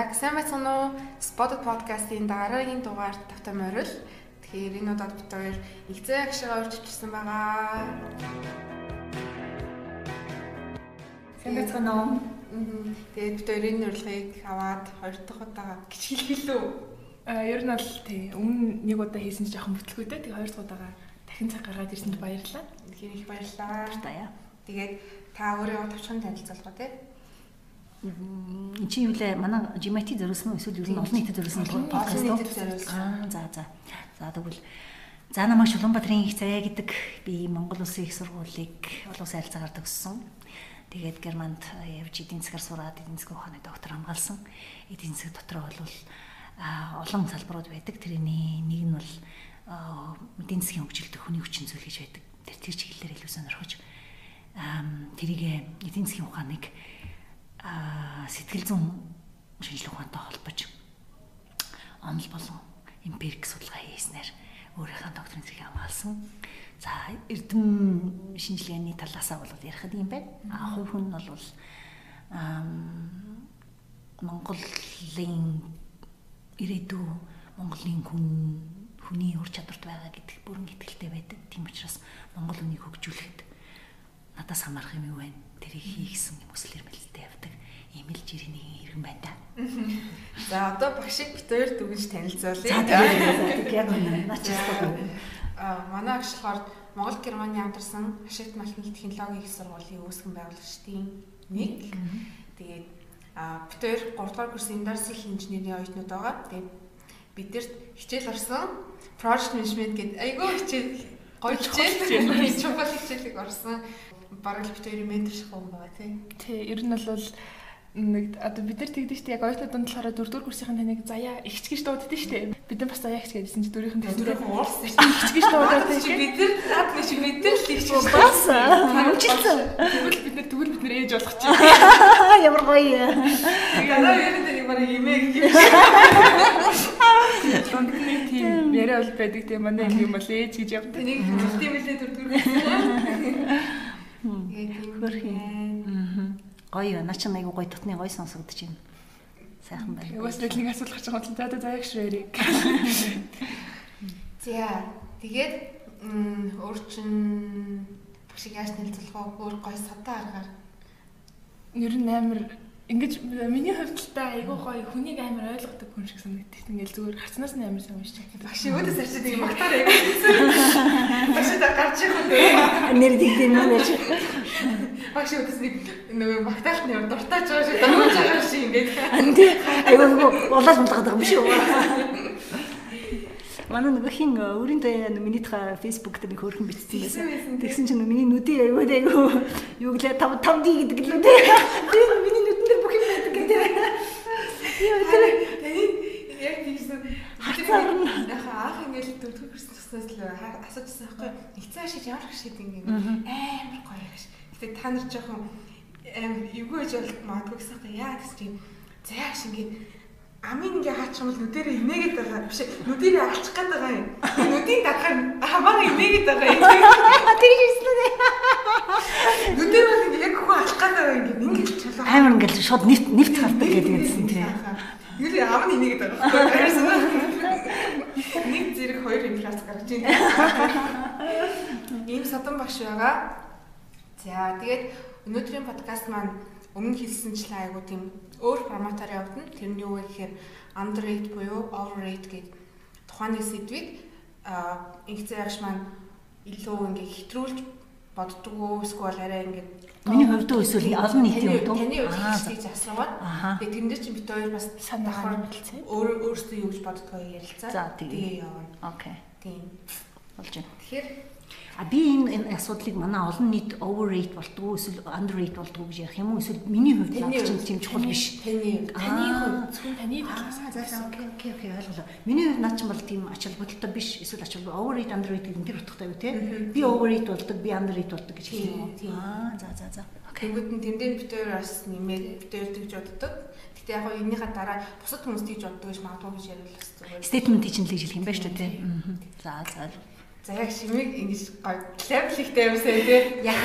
За сайн байцгаана уу? Spotted podcast-ийн дараагийн дугаар тавтай морил. Тэгэхээр энэ удаад бид хоёр игзээ агшаа орж ичсэн байгаа. Сайн байцгаана уу? Тэгээд бид хоёр энэ урилгыг аваад хоёр дахь удаа гिचгэлхэлөө. А ер нь бол тий өмнө нэг удаа хийсэн чинь жоохон бүтлгүүтэй. Тэгээ хоёр дахь удаага дахин цаг гаргаад ирсэнд баярлалаа. Тэгэхээр их баярлалаа. Тэгээд та өөрөө тавчхан танилцуулгаа тий. Энд чи юу лээ манай Жимати зориулсан уу эсвэл ер нь олон нийтэд зориулсан подкаст уу? Аа за за. За тэгвэл За намайг Шулуунбаатарын их царай гэдэг би Монгол Улсын их сургуулийг олон улсын харилцаагаар төгссөн. Тэгээд Германд явж эдийн засгаар сураад эдийн засгийн ухааны доктор хамгаалсан. Эдийн засаг дотор бол олон салбарууд байдаг. Тэрний нэг нь бол эдийн засгийн хөгжилд хүний хүчин зүйл гэж байдаг. Тэр тэр чиглэлээр илүү сонирхож тэрийг эдийн засгийн ухааныг сэтгэл зүйн шинжилгээ ухаантай холбож онол болон эмпирик судалгаа хийснээр өөрийнхөө докторийн зэрэг хамгаалсан. За эрдэм шинжилгээний талаасаа бол ярихад юм байна. А хувь хүн нь бол Монголын ирээдүй Монголын хүн хүний ур чадварт байгаа гэдэг бүрэн итгэлтэй байдаг. Тийм учраас Монгол хүнийг хөгжүүлэхэд надаас хамаарах юм юу вэ? Тэрийг хийгсэн хүмүүс л ирмэлтэй явдаг. Ийм л жирийн иргэн байна да. За одоо багшиг бит хоёр дүгнж танилцуулъя. За яг үнэ. Начаасаа. Аа манай агш болохоор Монгол Германы хамтарсан ашигт малхны технологийн их сургуулийн үүсгэн байгуулагчдын нэг. Тэгээд аа бит хоёр 3 дугаар курсын Industrial Engineering оюутнууд байгаа. Тэгээд бидэрт хичээл орсон Project Management гэдэг айгүй хичээл гоё хичээл чухал хичээлийг орсон бараг л битэрийн ментор шиг юм байгаа тий. Тий, ер нь бол нэг одоо бид нар тэгдэж штэ яг оюутнууд нь болохоор дөрөвдүгээр курсын таныг заяа ихч гэж дууддаг штэ. Бид нар бас заяа ихч гэдсэн чи дөрөвийн дөрөвийн уурсан штэ. Ихч гэж дуудаад чи бид нар наад нэг бид нар л ихч бас хэмжилсэн. Тэгвэл бид нар тэгвэл бид нар ээж болох чи. Ямар гоё. Ер нь нэг бараг имэг юм. Тондны тийм яриа бол байдаг тийм манай юм бол ээж гэж явдаг. Нэг тийм үлээ дөрөвдүгээр курсын. Хөрхий. Гоё байна. Наа чи айгу гоё дотны гоё сонсогдож байна. Сайхан байна. Бас нэг асуулах гэж байгаа юм. За за яг ширээ. За тэгээд өөр чин багшиг яаж нэлцүүлэх вэ? Өөр гоё садаа аргаар. Ер нь амар Ингэж миний хувьд л та айгүй гоё хүнийг амар ойлгодог хүн шиг санагдчих. Ингээл зүгээр харцнаас нь амар сайн уншиж байгаа. Багш өөдөөс арчид ийм магтаар айгүй. Багш та гарч ирэх үү? Нэр дигдэм юм яаж. Багш өөдөөс нэг нөгөө магтаалт нь дуртаач байгаа шиг дагуулж байгаа шиг ингээд. Анди айгүй улаал мулгаад байгаа юм шиг. Манай нөгөө хин өөрийн даяа миний та Facebook дээр нэг хөөрхөн бичсэн байсан. Тэгсэн чинь миний нүдийн аюу аюу юу гэлээ 5 5 ди гэдэг лүү дээ. Тэр миний нүдэн дээр бүх юм байдаг гэдэг. Яа тэр яг тиймсэн яхаа аах ингээл дөрөв хүрсэн туснаас л асуужсан байхгүй. Эцээ шиг ямар их шиг ингэ амар гоё гэж. Гэтэ та нар жоохон амар эвгүй гэж бол магадгүй гэсэн хэрэг яа гэсэн чинь заяаш ингэ амийн ингээ хаачих юм бол нүдэрээ инээгээд байгаа биш нүдэрээ алчих гээд байгаа юм. Нүдийн дахаар хамаагаа инээгээд байгаа юм. Тэгж ирсэн. Нүдэр бол ингээ яг хөө алах гээд байгаа ингээ ингээ чулуу. Амар ингээ шууд нэвт нэвт хавдаг гэдэг юмсэн тий. Юу л ам нь инээгээд байгаа. Нэг зэрэг хоёр инфляц гарч байна. Ийм садан багш байгаа. За тэгээд өнөөдрийн подкаст маань өмнө хэлсэнчлэн айгуу тийм өөр форматаар явагдана. Тэр нь юу вэ гэхээр underrate буюу overrate гэдэг тухайн сэдвийг а ингээдсэн ягш маань илүү ингээ хэтрүүлж боддгоо эсвэл арай ингээ Миний хувьд эсвэл олон нийтийн хувьд таны хувьд хийж асуугаад тэгээ тэндээ чинь бит хоёр бас санаагаар хэлцээ. Өөр өөрсдөө юу гэж боддгоо ярилцаа. За тэгээ явна. Окей. Тийм. Болж байна. Тэгэхээр А би энэ асуудлыг манай олон нийт overrate болдгоо эсвэл underrate болдгоо гэж ярих юм уу эсвэл миний хувьд чинь тийм чухал биш. Таны таны хувьд зөвхөн таны талаас за за окей окей окей ойлголоо. Миний хувьд наад чинь бол тийм ач холбогдолтой биш эсвэл ач холбогдол overrate underrate гэдэг нь тэр утгатай юу те? Би overrate болдог, би underrate болдог гэж хэлэх юм уу? Аа за за за. Нь тэндээ битээр бас нэмээд битээр тэгж боддог. Гэтэ яг нь энийхээ дараа бусад хүмүүс тэгж боддог гэж магадгүй гэж ярил бас зүгээр. Statement чинь л гэж хэлэх юм байна шүү дээ. За за. За яг шимиг ингэж гоё левел ихтэй юмсаа тий. Яг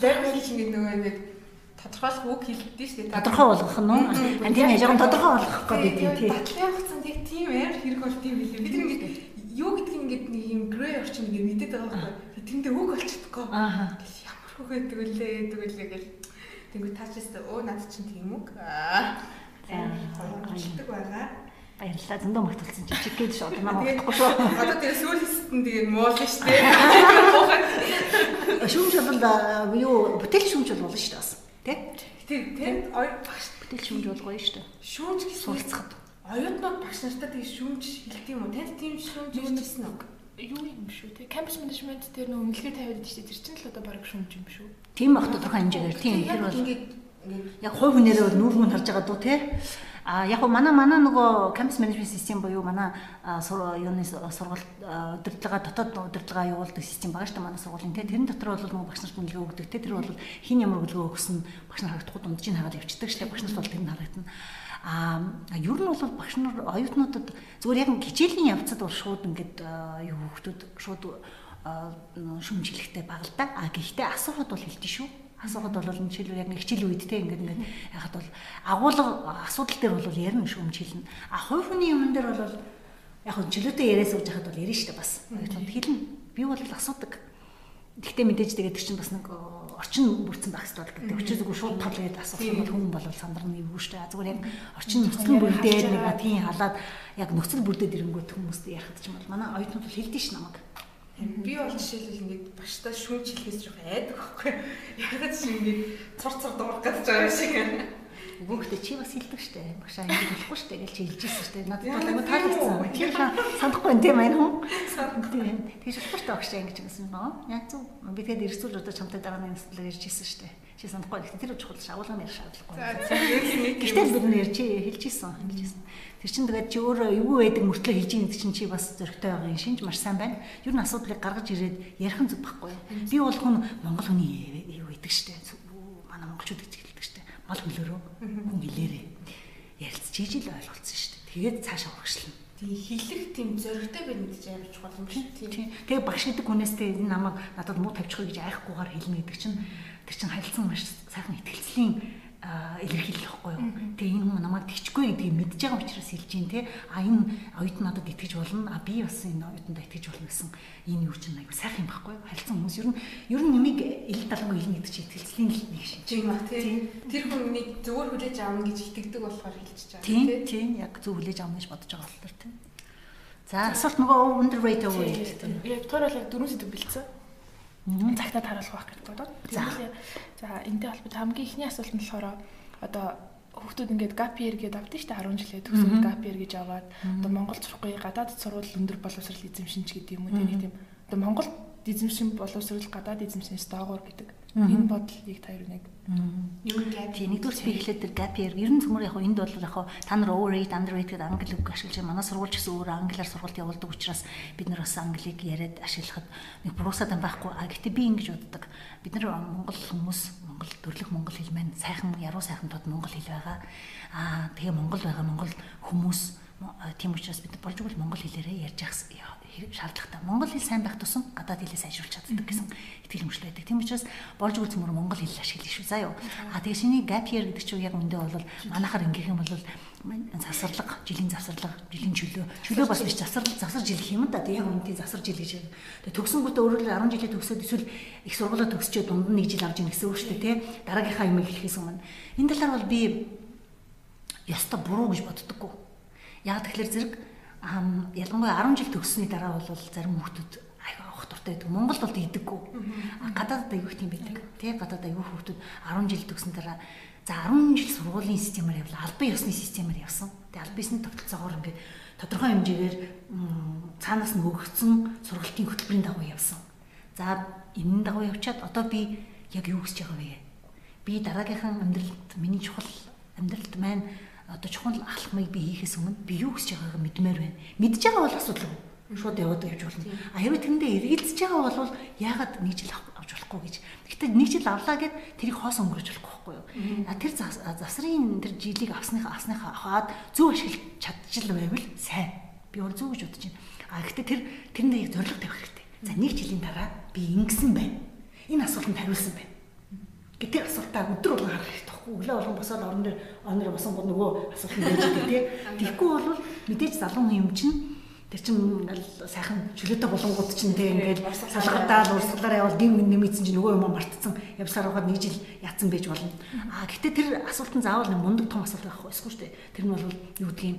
левел чинь нөгөө нэг тодорхойлох үг хэлдэг шүү дээ. Тодорхой болгох нь уу? Аа тийм жоохон тодорхой болгох гэдэг тийм. Батлын хугацаанд яг тийм амар хэрэг бол тийм билээ. Бид нэг юу гэдгийг ингээд нэг юм грей орчин ингээд мэдээд байгаа байхгүй. Тэндээ үг олчихдоггүй. Аа. Ямар хөөхөд тгүүлээ тгүүлээ гэл. Тэнгүү таачсан өө над чинь тийм үг. Аа. Баярлалаа байгаа. Баярлалаа. Зөндөө магтуулсан чи чиг гэж одоо намайг утгахгүй шүү. Одоо тэр сүүлсэнд тэгээд муулна шүү дээ. Шүүмж бол юу бүтээл шүүмж бол болно шүү дээ бас. Тэ? Тэр тэнд ой багш бүтээл шүүмж бол гоё шүү дээ. Шүүмж гэсэн Суралцахад. оюутнууд багш нартай тэгээд шүүмж хэлдэг юм уу? Танд тийм шүүмж хэлсэн үү? Юу юм шүү те. Кампус менежмент дээр нөө үнэлгээ тавиад идэж тэр чинь л одоо баг шүүмж юм шүү. Тийм бах тодорхой хэмжээгээр тийм тэр бол ингээд ингээд яг хувь хүнээрээ бол нүүр мөн харж байгаа дөө те. А яг гоо манай манай нөгөө campus management system буюу манай юуны сургалт удирдлага дотоод удирдлага явуулдаг систем байгаа шүү дээ манай сургуулийн те. Тэрэн дотор бол нөгөө багш нарт үнэлгээ өгдөг те. Тэр бол хин ямар өгөлгөө өгсөн багш нар харагдахгүй дунджийг хагаад явчихдаг шүү дээ багш нарт бол тэр нь харагдана. А ер нь бол багш нар оюутнуудад зүгээр яг хичээлийн явцад бол шууд ингээд юу хөвгтүүд шууд шүмжлэхтэй баг л да. А гэхдээ асуухад бол хэлдэг шүү асуухад бол энэ жишээлбэл яг нэг хичээл үед те ингээд ингээд яхад бол агуулга асуудал дээр бол ярина шүүмж хэлнэ. А хувь хүний юмн дээр бол яг хөө чөлөөтэй яриа сууж хахад бол ярина шүү дээ бас. Хэлнэ. Би бол асуудаг. Гэхдээ мэдээж тэгээд чинь бас нэг орчин бүрдсэн байх хэрэгтэй гэдэг. Өчигдөр зүгээр шууд тол гээд асуух юм бол хүн бол сандарна эвгүй шүү дээ. Зүгээр яг орчин нөхцөл бүрдээд нэг тийм халаад яг нөхцөл бүрдээд ирэнгүүт хүмүүст ярихад ч юм бол манай оюутнууд бол хэлдэг ш намайг. Би бол жишээлбэл ингээд багштай шүүмж хэлхээс жоох айдаг байхгүй. Яг ч ингээд цур цур дуурах гэж байгаа шиг. Өгөөхтэй чи бас хэлдэг штэ. Багшаа ингэ хэлэхгүй штэ гэж чи хэлжсэн штэ. Надад бол аягүй таалагдсан. Тэр санахгүй юм тийм аа хүн. Тийм. Тэгж болохгүй штэ багшаа ингэ гэсэн нөө. Яг зөв. Би тэгээд эрсүүл одоо чамтай дараа нэг нэслэл ярьжсэн штэ. Чи санахгүй тэр чухал шагуулгын ярих шаардлагагүй. Гэтэл бид нэр чи хэлжсэн. Хэлжсэн. Тэр чинь тэгээд чи өөрөө эвгүй байдаг мөртлөө хийж ийн гэдэг чинь чи бас зөрөгтэй байгаа юм шинж маш сайн байна. Юу н асуудлыг гаргаж ирээд ярих нь зүг байхгүй. Би бол хүн Монгол хүний юу гэдэг штэ. Манай монголчууд гэж хэлдэг штэ. Мал хөлөөрөө хүн хэлээрээ ярилцж ийж л ойлголцсон штэ. Тэгээд цаашаа урагшлна. Тийм хэлэх тийм зөрөгтэй байх мэдээж амар чухал юм шиг тийм. Тэгээ багш гэдэг хүнээс тэ энэ намайг надад муу тавьчих гэж айхгүйгээр хэлнэ гэдэг чинь тэр чинь харилцан маш сайхан ихтгэлцлийн илэрхийлэх байхгүй юу. Тэгээ энэ хүн намайг тэгчихгүй гэдгийг мэдж байгаа учраас хэлж дээ тий. А энэ оюут надад итгэж болно. А би бас энэ оюутанд итгэж болно гэсэн энэ юу чинь аягүй сайхан юм байхгүй юу. Харилцан хүмүүс ер нь ер нь нэмийг ил далгүй ил нэгдэж итгэлцлийн л нэг шинж юм аа тий. Тэр хүн нэг зөвөр хүлээж авна гэж итгэдэг болохоор хэлчихэж байгаа тий. Тий, яг зөв хүлээж авна гэж бодож байгаа болохоор тий. За асуулт нөгөө underrated үү гэдэг. Яг тоорол яг дөрөв сэдв бэлдсэн цагтаа таруулах байх гэж бодоод. Тэгвэл за энэтэй холбоотой хамгийн ихний асуулт нь болохоор одоо хүүхдүүд ингээд gap year гэдэг авдсан шүү дээ 10 жилээ төгсөөд gap year гэж аваад. Одоо Монгол сурахгүй гадаад сургууль өндөр боловсрол эзэмшин ч гэдэг юм тийм тийм. Одоо Монгол эзэмшин боловсрол гадаад эзэмшнээс доогуур гэдэг энэ бодлыг та юу нэг юу gap тийм нэгдүгээр би эхлээд тэр gap year ер нь цөмөр яг энэ бол яг та нар overrate underrate гэдэг англи үг ашиглаж байна. Манай сургууль ч гэсэн өөр англиар сургалт явуулдаг учраас бид нар бас англиг яриад ашиглахад нэг буруусаад юм байхгүй. А гэтээ би ингэж боддог. Бид нар монгол хүмүүс монгол төрлөх монгол хэл маань сайхан яруу сайхан тод монгол хэл байгаа. Аа тэгээ монгол байгаа монгол хүмүүс тийм учраас бид болж игэл монгол хэлээрээ ярьж явах шаардлагатай. Монгол хэл сайн байх тусам гадаад хэлээ сайжруулж чаддаг гэсэн итгэл өмчлөө байдаг. Тийм учраас болж үл цөмөр монгол хэл ашиглах шүү. Заа юу. А тэгээ шиний gap year гэдэг чинь яг үндэ бол манахаар ингэх юм бол завсарлага, жилийн завсарлага, жилийн чөлөө. Чөлөө бас биш завсарлага, завсар жил гэх юм да. Тэгээ яг үнэндээ завсар жил гэж. Тэгээ төгсөнгөтөө өөрөөр 10 жилээ төгсөөд эсвэл их сургуулаа төгсчөө дунд нь нэг жил авч ийн гэсэн үг шүү дээ, тий. Дараагийнхаа юм хэлэхээс өмнө. Энэ талаар бол би яста буруу гэж боддоггүй. Яг тэгэхээр зэрэг ялангуяа 10 жил төгссөний дараа бол зарим хүмүүс аяга авах дуртай байдаг. Монгол бол идэггүй. Гадаадд аягүй тийм байдаг. Тэ гадаад аягүй хүмүүс 10 жил төгсөн дараа за 10 жил сургуулийн системээр явлаа. Албан ёсны системээр явсан. Тэгээ албан ёсны тогтолцоогоор ингээд тодорхой хэмжээгээр цаанаас нь өгөгдсөн сургалтын хөтөлбөрийн дагуу явсан. За энэ дагуу явчаад одоо би яг юу хийж байгаа вэ? Би дараагийнхаа амьдралд миний чухал амьдралд маань одоо чухал алхмыг би хийхээс өмнө би юу хийж байгааг мэдмээр байна. Мэдж байгаа бол асуудал шууд яваад явж болно. А хэрвээ тэрэндээ эргэлзэж байгаа бол яагаад нэг жил авч болохгүй гэж. Гэхдээ нэг жил авлаа гэд тэрийг хоос өнгөрөж болохгүй юу? А тэр засрын тэр жилийг авсныхаа авсныхаа хаад зөв ашиглаж чадчихл байвал сайн. Би бол зөв гэж бодож байна. А гэхдээ тэр тэрэндээ яг зориг тавих хэрэгтэй. За нэг жилийн дараа би ингэсэн байна. Энэ асуултанд хариулсан байна. гэтэр асуултаа өдөр болгон харах хэрэгтэй байхгүй өглөө болгон босоод орон дээр орон дээр босон гол нөгөө асуулт нь байж байгаа тий. Тэгэхгүй бол мэдээж залуу хүн юм чинь тэр чин сайхан чөлөөтэй болонгууд чинь тий ингээд салгадаал урсгалаар явал дим нэмэгдсэн чинь нөгөө юм мартцсан явсаар байгаад нэг жил яатсан байж болно. Аа гэтээ тэр асуултан заавал нэг мундаг том асуулт байх байхгүй шүү дээ. Тэр нь бол юу гэдгийг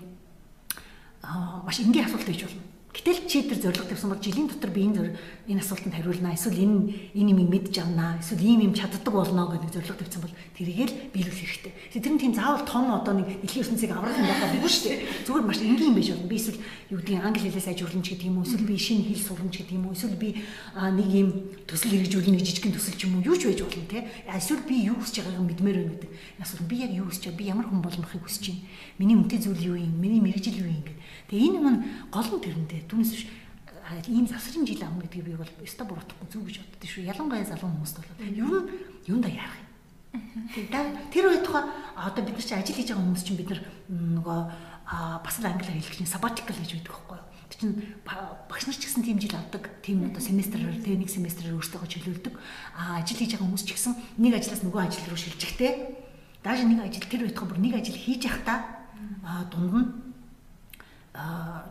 аа маш энгийн асуулт байж болно. Гэтэл чи тэр зорилго тавьсан бол жилийн дотор би энэ энэ асуултанд хариулнаа. Эсвэл энэ энэ юм мэдж авнаа. Эсвэл ийм юм чаддаг болно гэдэг зорилго тавьсан бол тэрийгээр биелүүлэх хэрэгтэй. Тэр нь тийм заавал том одоо нэг дэлхийн ертөнцийг аврах юм байна биш үү? Зүгээр маш энгийн юм байж болно. Би эсвэл юу гэдгийг англи хэлээс ажиглуулна ч гэдэг юм уу. Эсвэл би шинэ хэл сурна ч гэдэг юм уу. Эсвэл би нэг юм төсөл хэрэгжүүлнэ гэж жижигхэн төсөл ч юм уу юу ч байж болно те. Эсвэл би юу хүсэж байгааг мэдмээр байна гэдэг. Асуулт би яг юу хүсэж байгаа? Би ямар хүн болгохыг хүсэж байна? Миний үнэтэй зүйл юу юм? Миний мэрэгжил юу юм гэдэг. Тэгээ энэ юм гол нь тэрэндээ. Түүнээс биш ийм засрын жил авна гэдгийг би бол өстой буруутахгүй зүг гэж боддоо шүү. Ялангуяа залуу хүмүүст бол ер нь юунда яах юм. Тэр үед тухай одоо бид нар чи ажил хийж байгаа хүмүүс чинь бид нар нөгөө бас л англиар хэлэх чинь sabbatical гэж байдаг байхгүй юу? Тэр чинь багш нар ч гэсэн тийм жил авдаг. Тийм одоо семестрээр тэг нэг семестрээр өөрсдөө чөлөөлдөг. А ажил хийж байгаа хүмүүс ч гэсэн нэг ажлаас нөгөө ажил руу шилжихтэй. Дааш нэг ажил тэр үед бүр нэг ажил хийж явахдаа дунд нь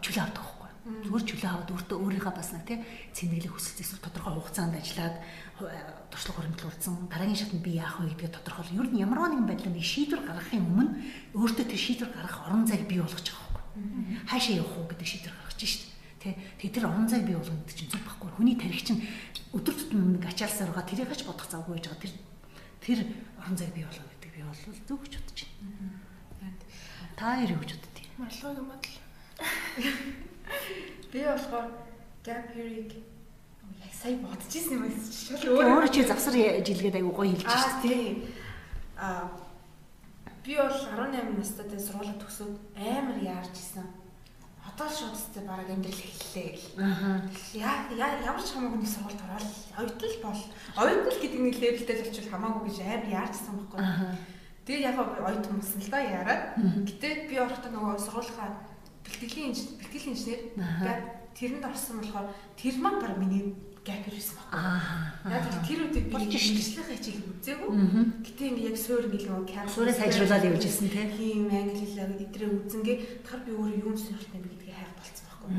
чөлөө авдаг. Зүгээр чөлөө аваад өөртөө өөрийнхөө бас нэг тий цэнэглэх хүсэлт эсвэл тодорхой хугацаанд ажиллаад туршлага хөрөмтлүүлсэн дараагийн шатнд би яах вэ гэдгээ тодорхойлох. Ер нь ямар нэгэн байдлаар нэг шийдвэр гаргахын өмнө өөртөө тэр шийдвэр гаргах орон зайг бий болгож байгаа байхгүй. Хаашаа явах уу гэдэг шийдвэр гаргаж шít. Тэ тэр орон зайг бий болгох гэдэг чинь зүг байхгүй. Хүний тарих чинь өдөр тутмын нэг ачаалсаар байгаа тэрийг хач бодох завгүй байж байгаа. Тэр тэр орон зайг бий болгох гэдэг би бол зөв гэж бодож байна. Та яа гэж боддгийг? Малгай юм бодол. Би болохоор gap year-ийг яг сая бодож ирсэн юм байна шал өөрөө чи завсар жилгээд аягүй гоё хэлж байна тийм. Аа би бол 18 настай сургуулаа төгсөөд амар яарч исэн одоо шууд тест бараг амьдрал эхэллээ гэл. Аа. Яа ямар ч хамаагүй нэг сургуульд ороод оюутал бол. Оюутал гэдэг нэг левелтэй л очил хамаагүй гэж амар яарчсан байхгүй. Тэгээ яг оюут хүмүүс л да яарад. Гэтэ би орохдоо нөгөө сургуулийнхаа бэлтгэлийн бэлтгэлийн инженер гэдэг тэрэнд орсон болохоор тэр маань баг миний гэп ирсэн байна. Яг тэр үедээ би мэржлийн хичээл үзээгүй. Гэтэ ингээ яг суур ингээл нөгөө камер суурь сайжруулаад явж ирсэн. Тийм англи хэлээ эдрээ үзэнгээ тахар би өөрөө юу сонирхолтой бэ гэдгийг хайх болцсон байхгүй.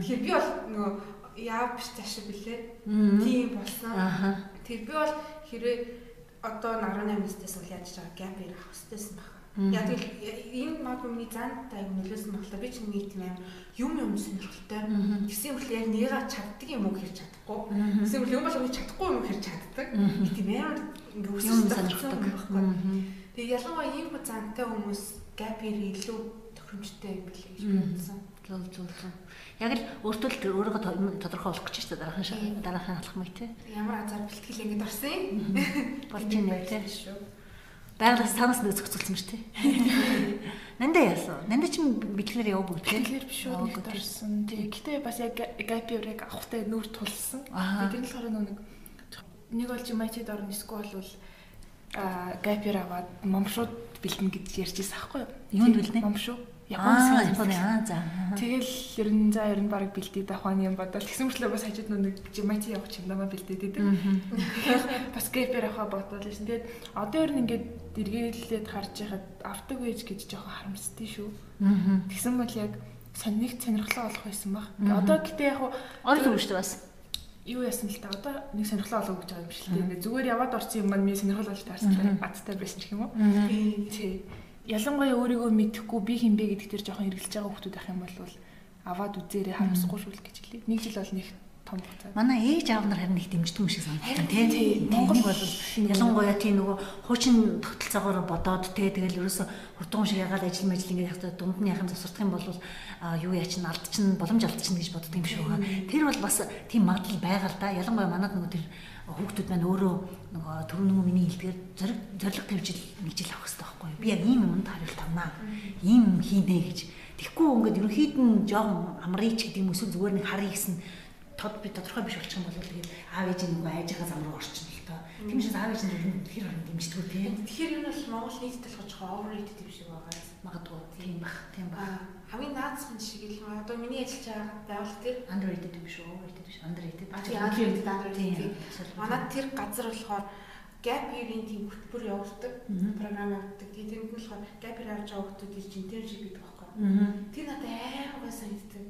Тэгэхээр би бол нөгөө яав биш цааш билээ. Тийм болсон. Тэгэхээр би бол хэрэг одоо 18 настай сул яаж байгаа гэп ирэх хэвчээсэн байна Яг л энэ магадгүй миний занд аяг нөлөөсөн болохоор би ч нэг тийм аим юм юм сонирхолтой. Гэсэн үл яг нэга чаддаг юм уу гэж чадахгүй. Гэсэн үл юм бол үгүй чадахгүй юм гэж чаддаг. Тийм амар ингээ өссөн сонирхдаг байхгүй. Тэгээ ялангуяа ийм зантай хүмүүс гапир илүү тохиромжтой юм билээ гэж бодсон. Зөв зөв зөв. Яг л өөртөө л өөрийгөө тодорхой болгох гэж байна дараахан дараахан алхмыг тий. Ямар азар бэлтгэл ингэж орсон юм. Болж юм яа тий. Байгалаас танаас нөө зохицуулсан шүү дээ. Нанда яасан. Нанда чи бэлгээр яв бүгд тийм. Бэлгээр биш үү дорсон. Тэгээ гэтээ бас яг гапиурыг авахтай нүүр тулсан. Тэр нь болохоор нэг нэг бол жимайтид орно эсвэл бол а гапиур аваад момшууд бэлтэн гэж ярьж ирсэн аахгүй юу? Юунд бэлтэн? Момшуу. Японы Японы аа за. Тэгэл ер нь за ер нь баг бэлдээд ахваны юм бодол тэгсэн мэтлээ бас хажууд нэг жимати явах юм намаа бэлдээд идэв. Бас гэпэр ахаа бодол шин. Тэгээд одоо ер нь ингээд эргээлээд харж яхад автог вэж гэж жоохон харамсдээ шүү. Тэгсэн бол яг сонирх сонирхлоо олох байсан баг. Одоо гэтээ яг шүү дээ бас. Юу яасан л та? Одоо нэг сонирхлоо олоо гэж байгаа юм шиг л тийм зүгээр яваад орсон юм маань миний сонирхол болж таарсан бацтай байсан ч юм уу? Тий ялангуяа өөрийгөө мэдэхгүй би хинбэ гэдэг тэр жоохон эргэлж байгаа хүмүүс байх юм бол аваад үзээрэй харамсахгүй шүү л гэж хэлээ. Нэг жил бол нэг том хугацаа. Манай ээж аав нар харин их дэмждэг юм шиг санагдав тийм. Монгол бол ялангуяа тийм нөгөө хуучин тогтолцоогоор бодоод тий тэгэл ерөөсө хурдгуун шиг ягаад ажил мэл ингэ яхад дунд нь яхан засвардах юм бол юу яа чин алдчихна боломж алдчихна гэж боддог юм шиг байгаа. Тэр бол бас тийм магадлал байгаа л да. Ялангуяа манад нөгөө тэр хүүхдүүд маань өөрөө нөгөө төрөнөө миний хэлдгээр зориг зориг тавьж нэг жил авах хэрэгтэй байхгүй юу? Би яг ийм юмд хариулт авнаа. Ийм хийнэ гэж. Тэгэхгүй ингээд ерөнхийд нь жоохон амрыч гэдэг юм эсвэл зүгээр нэг харъя гэсэн тод би тодорхой биш болчих юм бол тэгээд аав ээж нэг айж байгаа зам руу орчихно л тоо. Тийм учраас аав ээж нь тэгэхээр орон дэмждэг үү те. Тэгэхээр энэ бол Монгол нийтэд болох жоохон overrated юм шиг байгаа. Магадгүй тийм бах тийм бах. Хамгийн наацхан шиг л одоо миний ажиллаж байгаа байгууллага тэр underrated юм шүү. Биш underrated. Underrated underrated. Манай тэр газар болохоор gap year-ийн тийм хөтөлбөр явуулдаг програм явуулдаг. Тэгээд тэр нь болохоор gap year авч байгаа хүмүүс ирж internship гэдэг байхгүй. Тэр надад аймаг санагддаг.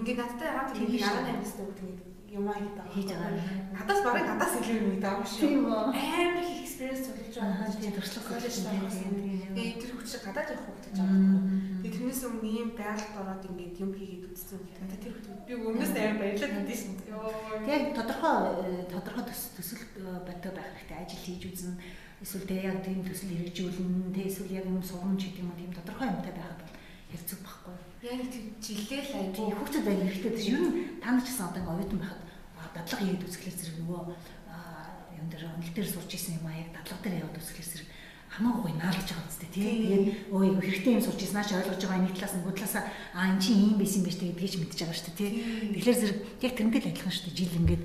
Ингээд надтай хамт ингээд 18 настай хүмүүс ингээд юм аа хийж байгаа. Надаас барыг надаас илүү юм юм шүү. Тийм үү. Амар их experience болж байгаа. Тийм туршлага коллеж таарсан. Тэгээд тэр хүч гадаад явах гэж байгаа. Тэгээд тэрнээс өмнө ийм байгальд ороод ингээд юм хийгээд үзсэн. Надад тэр хүмүүс би өмнөөс амар баярлаад байдсан шүү. Тэгээд тодорхой тодорхой төсөл бодтой байх хэрэгтэй ажил хийж үзнэ. Эсвэл тэг яг тийм төсөл хэрэгжүүлнэ. Тэг эсвэл яг юм сургамж гэдэг юм тийм тодорхой юмтай байхад бол зүг байхгүй. Яг тийм жилээ л айгүй хүүхдэд аяг хэрэгтэй. Тэр ер нь та нар ч гэсэн одоо ингээд оюутан байхад дадлага хийгээд үзэхлээр зэрэг нөгөө юм дээр онол дээр сурч исэн юм а яг дадлага дээр яваад үзэхлээр зэрэг хамаагүй наалж байгаа үстэй тий. Тэгээд өө яг хэрэгтэй юм сурч исэн наач ойлгож байгаа нэг талаас нөгөө талаас аа эн чинь ийм байсан байж тэгээд тэгж мэдчихэж байгаа шүү дээ тий. Тэгэхээр зэрэг яг тэрнтэй л адилхан шүү дээ. Жил ингээд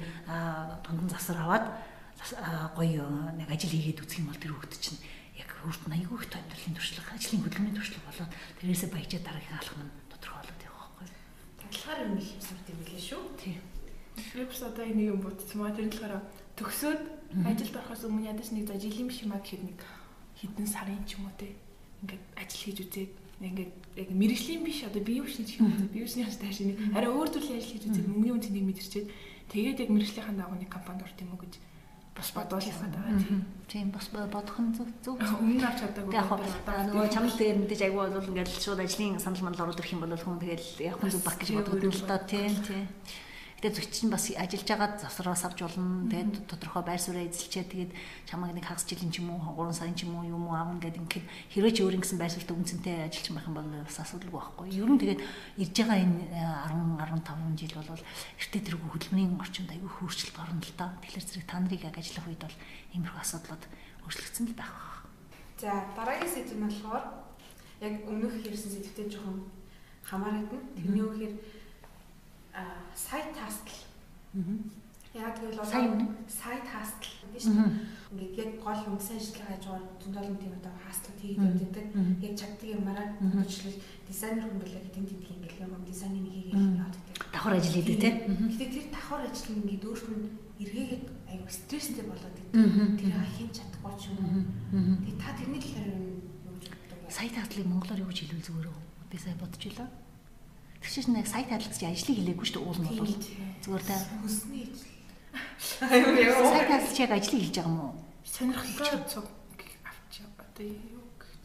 дундан засар аваад гоё нэг ажил хийгээд үзэх юм бол тэр хүүхд чинь яг өөрт нь аягүй их амьдралын туршлага, ажлын хөдөлмөрийн туршлага болоод тэрээсээ баяжаа дараагийн алхам нь тодорхой болоод явах байхгүй. Талхаар юм их юмсууд юм билээ шүү. Тийм. Флипс одоо нэг юм бодчихмаа тэр болохоор төгсөөд ажилд орохоос өмнө ядаж нэг за жилийн биш юмаа гэхэд нэг хэдэн сарын ч юм уу те. Ингээд ажил хийж үзээд ингээд яг мэрэгжлийн биш. Одоо бие өвчний ч юм уу. Бие өвчний хас тааш нэг арай өөр төрлийн ажил хийж үзээд мөнгөний үн цэнийг мэдэрчээд тэгээд яг мэрэгжлийнхаа дагуу нэг компанид орт юм уу гэж бас яхаа даа тийм. Тийм бас бодох нь зөв зөв. Өмнө авч чадаагүй. Яг нөгөө чамд дээр мэдээж айгүй бол ингээд шууд ажлын санал мандал оруулах юм бол хүн тэгэл яг хүн зөв баг гэж боддог юм л да тийм тийм. Гэтэ зөччин бас ажиллаж байгаа завсраас авч болно. Тэгээд тодорхой байр сууриа эзэлчээ тэгээд чамайг нэг хагас жилийн ч юм уу 3 сарын ч юм уу юм уу аавна гэдэг ингээд хэрвээ ч өөр ингэсэн байр суурьтай үнцэнтэй ажиллаж байх юм бол бас асуудалгүй байхгүй. Ер нь тэгээд ирж байгаа энэ 10 15 жил бол эртээ тэргүй хөдөлмөрийн орчинд аягүй хөрчлөлт орно л доо. Тэгэхээр зэрэг та нарыг яг ажиллах үед бол иймэрхүү асуудлууд өөрчлөгдсөн л байх байх. За дараагийн сэдв нь болохоор яг өмнөх ярьсан сэдвтэй жоохон хамаарат нь. Тэрний үгээр сайт хастл. Яг сая юу? Сайт хастл дээ. Ингээд яг гол үндсэн ажлын хажуугаар зөндөл тийм одоо хастлууд хийгээд байдаг. Яг чаддаг юмараа хөгжлөл дизайнер хүн билээ гэдэг тийм тийм ингээд юм дизайныг хийгээд яваад байдаг. Давхар ажил хийдэг тийм. Гэтэ тэр давхар ажил нь ингээд өөрт нь эргээгээд аюу стресстэй болоод байдаг. Тэр хийн чадахгүй ч юм уу. Тэгээ та тэрний талаар юу гэж боддог вэ? Сайт хастлыг монголоор юу гэж хэлвэл зүгээр үү? Би сая бодож Тэгшээс нэг сайт хаалгач ажлыг хэлээгүй шүү дээ уул нь бол. Зүгээр та хүснээ ижил. Сайт хаалгач яг ажлыг хэлж байгаа юм уу? Сонирхолтой цуг авч одоо юу гэж.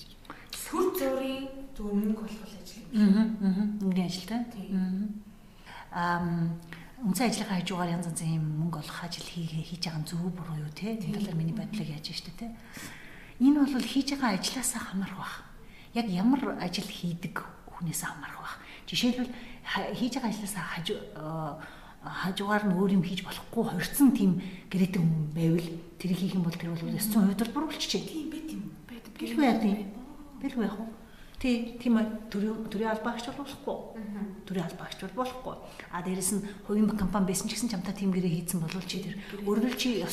Сүр зургийн зөв мөнгө болох ажил юм. Аа аа мөнгөний ажилтай. Аа үнцэн ажлынхаа хажуугаар янз янзын юм мөнгө олох ажил хийгээ хийж байгаа зөв буруу юу те? Энэ талаар миний бодлыг яаж штэ те? Энэ бол хийж байгаа ажлаасаа хамаарх бах. Яг ямар ажил хийдэг хүнээс хамаарх бах Жишээлбэл хийж байгаа ажлаасаа хажуу э, хажуугаар нь өөр юм хийж болохгүй хорцсон тийм гэрээтэй хүн байвал тэр хийх юм бол тэр бол 900% бол буруулчихжээ. Тийм байт юм. Байт. Гэлгүй яа тийм. Бэлгүй яах вэ? Тий, тийм төрийн төрийн албаагч болохгүй. Төрийн албаагч бол болохгүй. А дээрэс нь хувийн компани байсан ч гэсэн чамтай тийм гэрээ хийцэн болвол чи тэр өөрөөр чи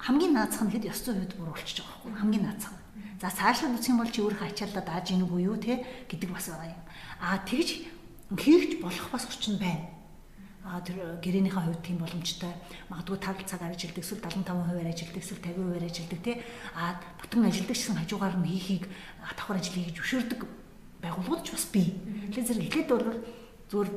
хамгийн наацх нь хэд 900% буруулчих жоох байхгүй хамгийн наацх. За цаашлаад үсэх юм бол чи өөрөө ачаалаад ааж ийн үгүй юу те гэдэг бас байгаа юм. А тэгж хийгч болох бас орчин байна. А тэр гэрээнийхээ хувьд тийм боломжтой. Магадгүй 5 цаг ажилладаг, эсвэл 75% ажилладаг, эсвэл 50% ажилладаг тий. А бүтэн ажилладаг гэсэн хажуугаар нь хийхийг давхар ажил хийж өшөөрдөг байгууллагууд ч бас бий. Тэгэхээр зэрэг эхлээд бол зүгээр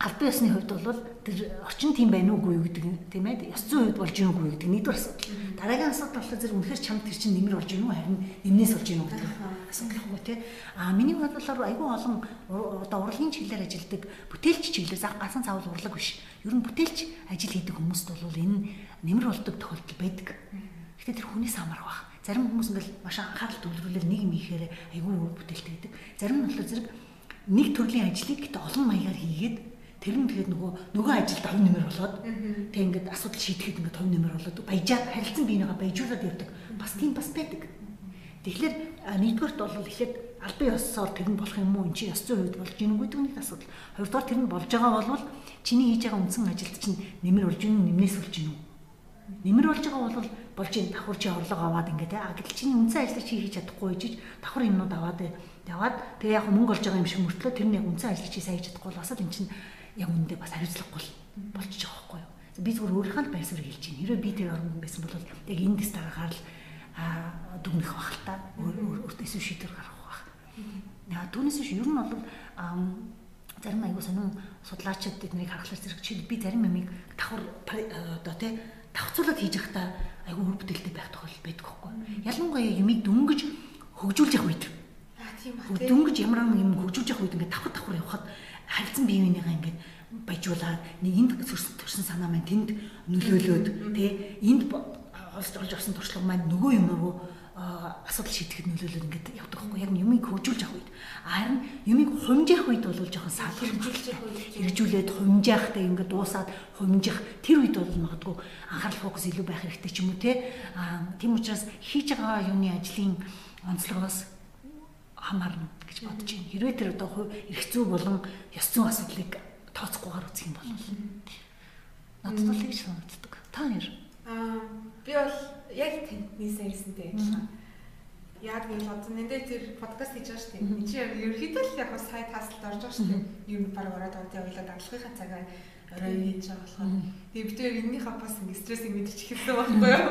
албан ёсны хувьд бол тэр орчин тийм байна уугүй юу гэдэг тийм ээ ёс зүйн хувьд болж гин үгүй гэдэг нэгдүгээр асуудал. Дараагийн асуудал болохоор зэрэг үнэхээр чамд тэр чинь нэмэр болж гин үү харин нэмнээс болж гин үү гэдэг асуудал байхгүй тийм. А миний бодлоор айгүй олон одоо урлагийн чиглэлээр ажилладаг бүтээлч чиглэлээс гасан цаавал урлаг биш. Ер нь бүтээлч ажил хийдэг хүмүүст бол энэ нэмэр болдог тохиолдол байдаг. Гэхдээ тэр хүнээс хамаарх баг. Зарим хүмүүс ингээл маш анхаарал төвлөрүүлэл нэг юм ихээр айгүй бүтээлтэй байдаг. Зарим нь болохоор зэрэг нэг төрлийн ажлыг гэдэг олон маягаар хийгээд Тэр нь тэгээд нөгөө нөгөө ажилд хувь нэмэр болоод тэг ингээд асуудал шийдэхэд ингээд хувь нэмэр болоод баяжаа харилцан биенийгаа баяжуулаад явдаг. Бас тийм бас байдаг. Тэгэхээр нэгдүгээрт бол ихэд албан ёсоор тэр нь болох юм уу? Энд чи ёс зүйн хувьд болж гин үгүй гэдэг нэг асуудал. Хоёрдугаар тэр нь болж байгаа бол чиний хийж байгаа үндсэн ажилд чинь нэмэр болж гин нэмнээс болж гин үү? Нэмэр болж байгаа бол болж ин давхар чи орлого аваад ингээд аа гэтэл чиний үндсэн ажлыг чи хийж чадахгүй гэж давхар юмнууд аваад яваад тэгээ яг мөнгө олж байгаа юм шиг мөртлөө тэр нь яг үндсэн ажлыг чи сайн хийж чадахгүй бол бас энэ чинь яг үүндээ бас хариуцлагагүй болчих жоох байхгүй юу. би зүгээр өөрийнхөө л байр суурийг хэлж байна. Хэрэв би тэр оронд байсан бол яг энд дэс дараагаар л дүгнэх бах л та. Өөртөө эсвэл шийдвэр гаргах. Яа түүнээс биш ер нь бол зарим аягүй сонин судлаачид эднийг харахаар зэрэг чи би зарим юмыг давхар одоо тий давхцуулаад хийж явахдаа айгүй үр бүтээлтэй байх тохиолдол байдаг байхгүй. Ялангуяа юмыг дөнгөж хөгжүүлж явах үед. Аа тийм ба. Дөнгөж ямар нэгэн юм хөгжүүлж явах үед ингээд давхар давхар явхад харилцан бие биенийгаа ингээд баяжуулаад нэг энд төрсэн санаа маань тэнд нөлөөлөөд тий энд олж олж авсан туршлага маань нөгөө юм руу асуудал шийдэхэд нөлөөлөд ингээд явдаг байхгүй. Яг юмыг хөгжүүлж авах үед. Харин юмыг хумжих үед бол жоохон саалхиржүүлж хэрэгжүүлээд хумжаахтай ингээд дуусаад хумжих тэр үед бол магадгүй анхаарал фокус илүү байх хэрэгтэй ч юм уу те тийм учраас хийж байгаа юуны ажлын онцлогоос хамаарна гэж бодож байна. Хэрвээ тэр одоо эрх зүй болон ёс зүйн асуудлыг тооцохгүйгээр үзэх юм бол надад бол гэж санагддаг. Та нэр Аа би бол яг тэнхний сайрсантэй адилхан. Яг нэг одоо нэндээ тэр подкаст хийж байгаа шүү дээ. Энд чинь ерөөхдөө л яг сайт хаалтад орж байгаа шүү дээ. Юм баг ороод ороод явуулаад дарлагынхаа цагаа орой хийж байгаа болохоор. Тэгээ бид тэр энэнийхээ бас ингэ стрессийг мэдчих хэлсэн байхгүй юу?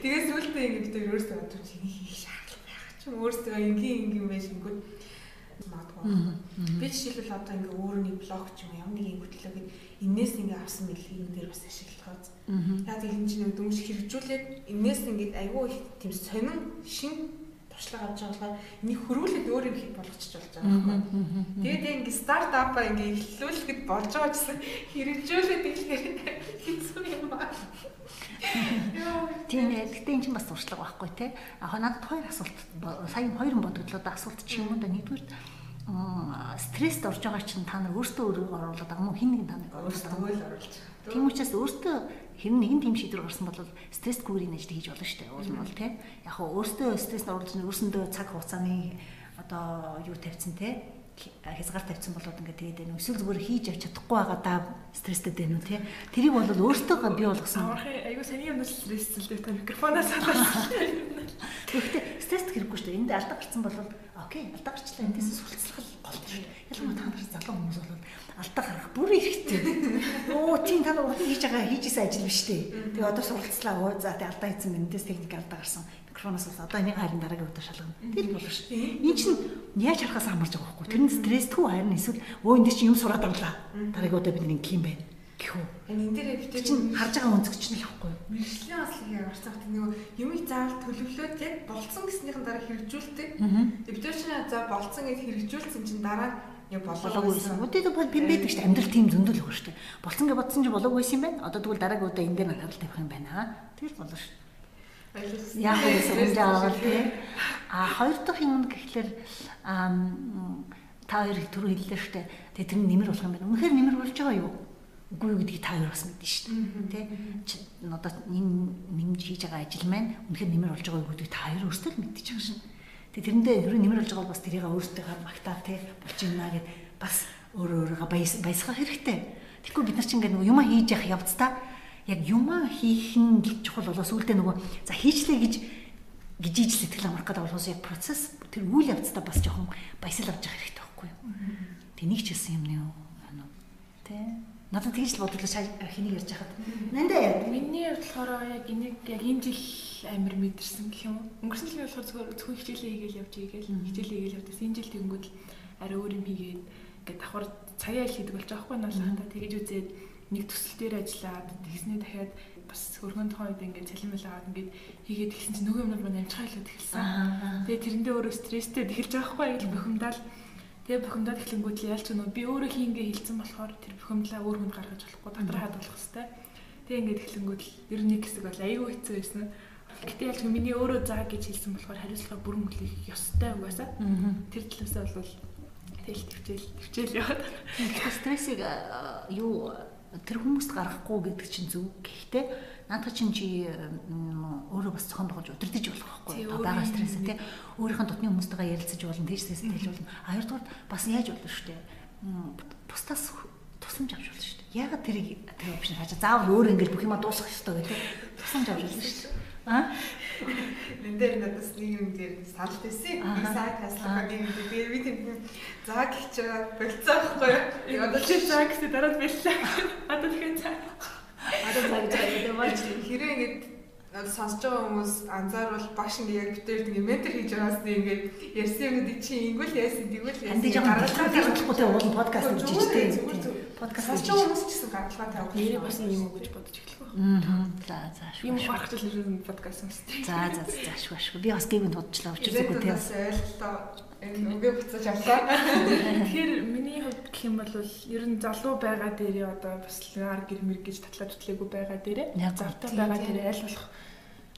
Тэгээ сүултээ ингэ бид тэр өөрсдөө бодож хийх шаардлага байх ч юм өөрсдөө энгийн энгийн байж ингэвэл магадгүй. Би жишээлбэл одоо ингээ өөрөний блог ч юм ямар нэг юм хөтлөөгээд энээс ингээ авсан мэдлэг юм дээр бас ашиглахад. Яг энэ чинь нэг дүнш хэрэгжүүлээд энээс ингээ айгүй их тийм сонин шин туршлага авч байгаа болохоор энийг хөрвүүлээд өөр юм хийх болгочих болж байгаа байхгүй. Тэгээд ингээ стартапаа ингээ эхлүүлэхэд болж байгаа гэсэн хэрэгжүүлээд эхлэхээр хэцүү юм байна. Тийм ээ. Гэтэ энэ чинь бас туршлага байхгүй те. Аа надад хоёр асуулт сая хоёр бодогдлоо да асуулт чи юм да нэгдүгээр стресст орж байгаа чинь та нар өөртөө өөрөө оруулаад байгаа мó хин нэг та нар өөртөө л оруулж. Тийм учраас өөртөө хэн нэгэн тийм шийдвэр гарсан бол стрессгүйрийн ажил хийж болно шүү дээ. Уул нь бол тийм. Яг хөө өөртөө стресс оруулж өөрсөндөө цаг хугацааны одоо юу тавьсан тийм хязгаар тавьсан болоод ингээд тэгээд энэ эсвэл зүгээр хийж авч чадахгүй байгаа да стресстэй дээ нү тий. Тэрийг бол өөртөө бий болгосон. Айгуу саний юм стрессэлтэй та микрофоноо салгасан. Гэхдээ стресс хэрэггүй шүү дээ. Энд алдаа гарсан бол окей алдаа гарчлаа эндээс сүлцлэх гол шүү дээ. Ялангуяа та нар залуу хүмүүс бол алдаа гарах бүр ихтэй. Оо тийм та нар урд хийж байгаа хийжсэн ажил биш дээ. Тэгээ одоо суралцлаа. Оо за тэгээ алдаа хийсэн эндээс техник алдаа гарсан микрофоноос одоо энийг харин дараагийн удаа шалгана. Тэр болно шүү. Энэ чинь яаж харахаас хамаарч байгаа байхгүй. Тэр нь стресстгүй харин эсвэл өө энд чинь юм сураад авлаа. Дараагийн удаа бид нэг юм байна гэхүү. Энэ дээр битээ чинь харж байгаа өнцгч нь л байхгүй. Мэргэжлийн ослыг яварцах тийм нэг юмыг заавал төлөвлөөд яг болцсон гэснийхэн дараа хэрэгжүүлдэг. Битээ чинь за болцсон гэж хэрэгжүүлсэн чинь дараа яг болоогүй байсан. Үдээд би байдаг шүү дээ. Амьдрал тийм зөндөл өгөх шүү дээ. Болцсон гэж бодсон ч болоогүй байсан юм байна. Одоо тэгвэл дараагийн удаа энэ дээр анхаарал тавих юм байна. Тэр болно шүү. Яг л сүмж аваад тий. А хоёр дахь юм гэхэлэр та хоёр түрүү хэллээ шүү дээ. Тэгээ тэр нэмэр болох юм байна. Үнэхээр нэмэр болж байгаа юу? Үгүй юу гэдгийг та хоёр бас мэднэ шүү дээ. Тий. Одоо энэ нэмж хийж байгаа ажил маань үнэхээр нэмэр болж байгаа юу гэдгийг та хоёр өөрсдөө л мэдчихэж байгаа шин. Тэгээ тэрэндээ ер нь нэмэр болж байгаа бол бас тэрийг өөрсдөө магтаа тий болж байна гэд бас өөрөө өөрийгөө баясгах хэрэгтэй. Тэгэхгүй бид нар чинь ингээд юм хийж явах явцдаа яг юмаа хийх нь чухал болоо сүултээ нөгөө за хийчлээ гэж гэж ижил сэтгэл амрах гэдэг болохоос яг процесс тэр үйл явцдаа бас жоохон баясал авч явах хэрэгтэй байхгүй юу. Тэнийг ч хэлсэн юм нэ юу. Тэ. Надад тэгж л бодлоо хэнийг ярьж хахад. Нандаа яа. Миний хувьд болохоор яг энийг яг энэ жил амир мэдэрсэн гэх юм. Өнгөрсөн жилийн болохоор зөвхөн зөвхөн хичээлээ хийгээл явж игээл хичээлээ хийгээл явдаас энэ жил тэгэнгүүт л арай өөр юм хийгээд ингээд давхар цагаа ил хийдэг болж байгаа хгүй наалахтаа тэгэж үзээд нэг төсөл дээр ажиллаад тэгснээ дахиад бас хөргөн тухайн үед ингээд цалин мэл аваад ингээд хийгээд тэгсэн чинь нөгөө юмнууд маань амжихаа илүүд эхэлсэн. Тэгээ тэрэндээ өөрөө стресстэй эхэлж байгаа хгүй яг бухимдал. Тэгээ бухимдал эхлэнгүүт л яалч нөө би өөрөө хийнгээ хилцэн болохоор тэр бухимдлаа өөр хүнд гаргаж болохгүй дотор хаад болох хэвээр. Тэгээ ингээд эхлэнгүүт л ер нь нэг хэсэг бол аюу хэцүү байсан. Гэтэ ялч миний өөрөө заа гэж хэлсэн болохоор хариуцлага бүрэн хүлээх ёстой угаасаа. Тэр талаасаа бол тэгэл төвчээл төвчээл яваад. Стрессийг юу тэр хүмүүст гаргахгүй гэдэг чинь зөв. Гэхдээ наадах чинь чи өөрөө бас цохон тоглож удирдах болох байхгүй юу? Бага стресс тий. Өөрийнхөө дотны хүмүүстэйгээ ярилцаж болно, тийш стресс болно. А хоёрдугаар бас яаж болно шүү дээ. Бусдаас тусламж авч болно шүү дээ. Ягаад тэрийг тэр опшн хаажаа заавал өөр ингэж бүх юма дуусгах ёстой гэдэг. Тусламж авч болно шүү дээ. А? Энд дээр надаас нэг юм дээр санал тавьсан. Би сайт хаслах нэг юм дээр би тийм заа гэж байгаа болцоо байхгүй юу? Одоо чи заа гэсэн дараа бэллээ. Одоо тэгэхээр цаа. надад загж байгаа болж хэрэг ингэж надад сонсож байгаа хүмүүс анзаарвал баш ингэ яг битээр ингэ ментор хийж байгаас нэг ингэ ярьсан юмнуудыг чи ингүүл яасан тэгвэл яасан гаргалгаа гаргахгүй те уул подкаст хийж зүгээр зүгээр Подкаст сонсож байгаа хүмүүс ч гэсэн гаргалгаа тавих нэрээ бас юм уу гэж бодож. Аа. За за Юм шүү. гаргахтал нэрээ подкаст сонсдог. За за за шүү шүү. Би бас гівэнд бодчихлаа. Учир зүггүй те. Бас ойлголоо энэ үгээ буцаж авлаа. Тэгэхээр миний хувьд гэх юм бол ер нь залуу байгаа дээрээ одоо бас ар гэр мэр гэж татлаа тутлаагүй байгаа дээрээ завтай тийм, байгаа тийм. дээрээ аль болох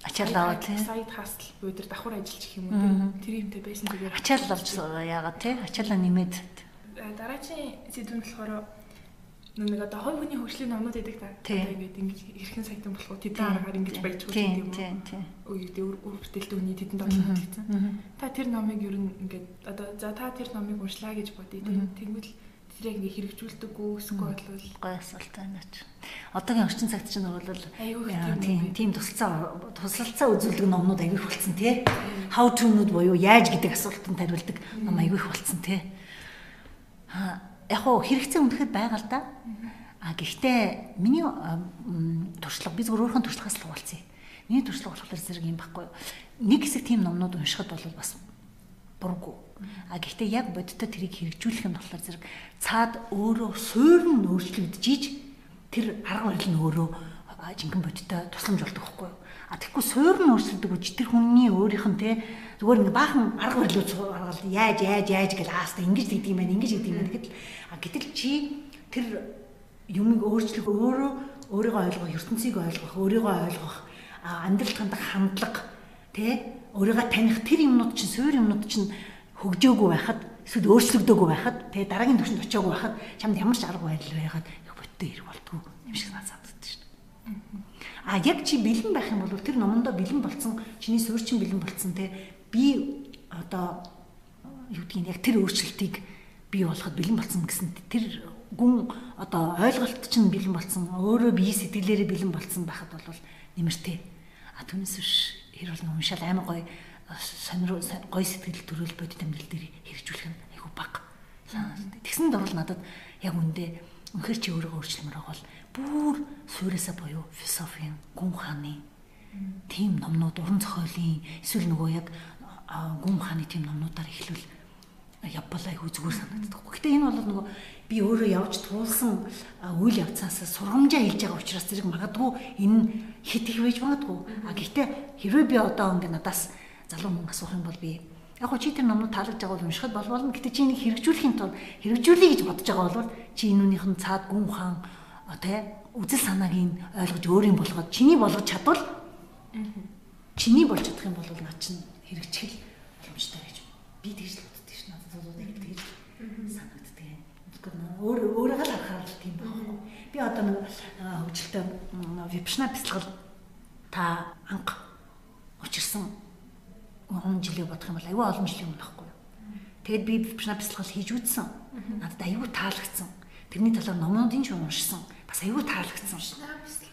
Ачаалаа те. сайд хасл өдөр давхар ажиллаж гэх юм уу тэр юмтай байсан зүгээр Ачаал болж яагаад те? Ачаалаа нэмээд дараагийн сэдвэн болохоор нэг одоо хой хүний хөгжлийн номнууд байдаг та. Одоо ингээд ингэж хэрхэн сайтан болох уу тэдэн Тийм, аргаар ингэж хөгжих тийм юм уу? тийм тийм. Үгүй дээ үр бүтээлтэй хүний тэдэн тоглох гэсэн. Та тэр номыг ер нь ингээд одоо за та тэр номыг уншлаа гэж бодъё тийм. Тэгвэл тэр яг ингээ хэрэгжүүлдэггүй эсвэл бол Гой асуулт байна ч. Одоогийн орчин цагт чинь бол тийм тийм тусалцаа тусалцаа үзүүлдэг номнууд аягүй их болцсон тий. How to-нууд буюу яаж гэдэг асуултанд хариулдаг ном аягүй их болцсон тий. Аа яг хоо хэрэгцээ үнэхээр байгаа л да. А гэхдээ миний туршлага би зөвхөн өөрийнхөө туршлагаас л хуваалцъя. Миний туршлага болохоор зэрэг юм байхгүй юу? Нэг хэсэг тийм номнууд уншихад бол бас бургу. А гэхдээ яг бодиттой тэрийг хэрэгжүүлэх юм болохоор зэрэг цаад өөрөө суурь нь өөрчлөгдөж тэр арга барил нь өөрөө жинхэнэ бодиттой тусламж болдог байхгүй юу? А тэгэхгүй суурь нь өөрчлөгдөг үуч тэр хүний өөрийнх нь те зүгээр ингээ баахан арга барилууд аргал яаж яаж яаж гэж ааста ингэж гэдэг юм байна ингэж гэдэг юм байна гэхэд а гэтэл чи тэр юмыг өөрчлөх өөрөө өөрийгөө ойлгох ертөнцийг ойлгох өөрийгөө ойлгох а, амьдралд хандах хандлага тэ? Өөрийгөө таних тэр юмнууд чинь суурь юмнууд чинь хөгжөөгүй байхад эсвэл өөрчлөгдөөгүй байхад тэ? Дараагийн түвшинд очиагүй байхад чамд ямар ч арга барил байгаад их боттой хэрэг болтгоо юм шиг санагддаг шүү дээ. А яг чи бэлэн байх юм бол тэр номондоо бэлэн болцсон чиний суурь чинь бэлэн болцсон те би одоо юу гэдгийг яг тэр өөрчлөлтийг бий болоход бэлэн болцсон гэсэн тэр гүн одоо ойлголт чинь бэлэн болцсон өөрөө бие сэтгэлээрээ бэлэн болцсон байхад бол нэмэртэй. А түүнээс биш хэр бол уншаал амар гоё сонир гоё сэтгэл төрөл бодит амьдрал дээр хэрэгжүүлэх нь айгүй баг. Тэгсэн дөрвөл надад яг үндэ үнэхэр чи өөрийгөө өөрчлөмөр бол бүр суурьасаа буюу философийн гүн хааны тийм номнууд уран зохиолын эсвэл нөгөө яг а, гүн хааны тийм номнуудаар эхлүүл явбал айгүй зүгээр санагддаг. Гэтэ энэ бол нөгөө би өөрөө явж туулсан үйл явцаас сургамжаа хэлж байгаа учраас зэрэг магадгүй энэ хит их байж магадгүй. А гэхдээ хэрвээ би одоо ингэ надаас залуу хүн асуух юм бол би яг гоо чи тэр номнууд таалагдж байгаа бол уншихад болвол гэтэ чи энийг хэрэгжүүлэхийн тулд хэрэгжүүлэе гэж бодож байгаа бол чи энүүнийх нь цаад гүн хаан тэ үзэл санааг нь ойлгож өөрийн болгоод чиний болгож чадвал чиний болж чадах юм бол наа чинь хэрэгжих боломжтой гэж би тэгж л боддог шин яг тэгж санагддаг юм. Өөр өөрөөр л харахаар л тийм байхгүй. Би одоо нэг хөгжилтэй випшна бяцлал та анх учирсан он жилийн бодох юм бол аюу олон жилийн өмнө байхгүй юу. Тэгэд би випшна бяцлал хийж үзсэн. Надад аюу таалагдсан. Тэрний талаар номнуудын ч уншсан. Бас аюу таалагдсан. Шнаа бислэл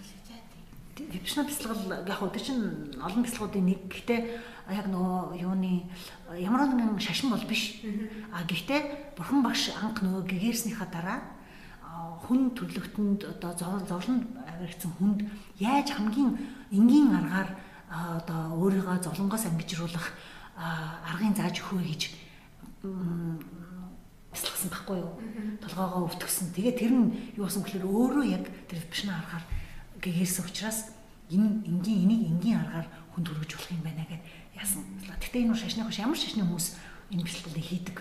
Випшна бяцлал яг хөө тэр чинь олон бяцлагуудын нэг. Гэхдээ яг нөгөө юуны ямар нэгэн шашин бол биш. А гэхдээ бурхан багш анх нөгөө гэгэрснийхаа дараа хүн төрлөختөнд одоо зов- зовлонд авиргдсан хүнд яаж хамгийн энгийн аргаар одоо өөрийгөө зовлонгоос ангижруулах аргын зааж өгөө гэж бяцлагсан байхгүй юу? Толгоогоо өвтгсөн. Тэгээ тэр нь юу болсон гэхээр өөрөө яг тэр випшна аргаар гэгэрсэн учраас энэ энгийн энийг энгийн аргаар хүн төрөж болох юм байна гэд яасан. Гэтэ энэ шашны хош ямар шашны хүмүүс энэ бэлтгэлийг хийдэг.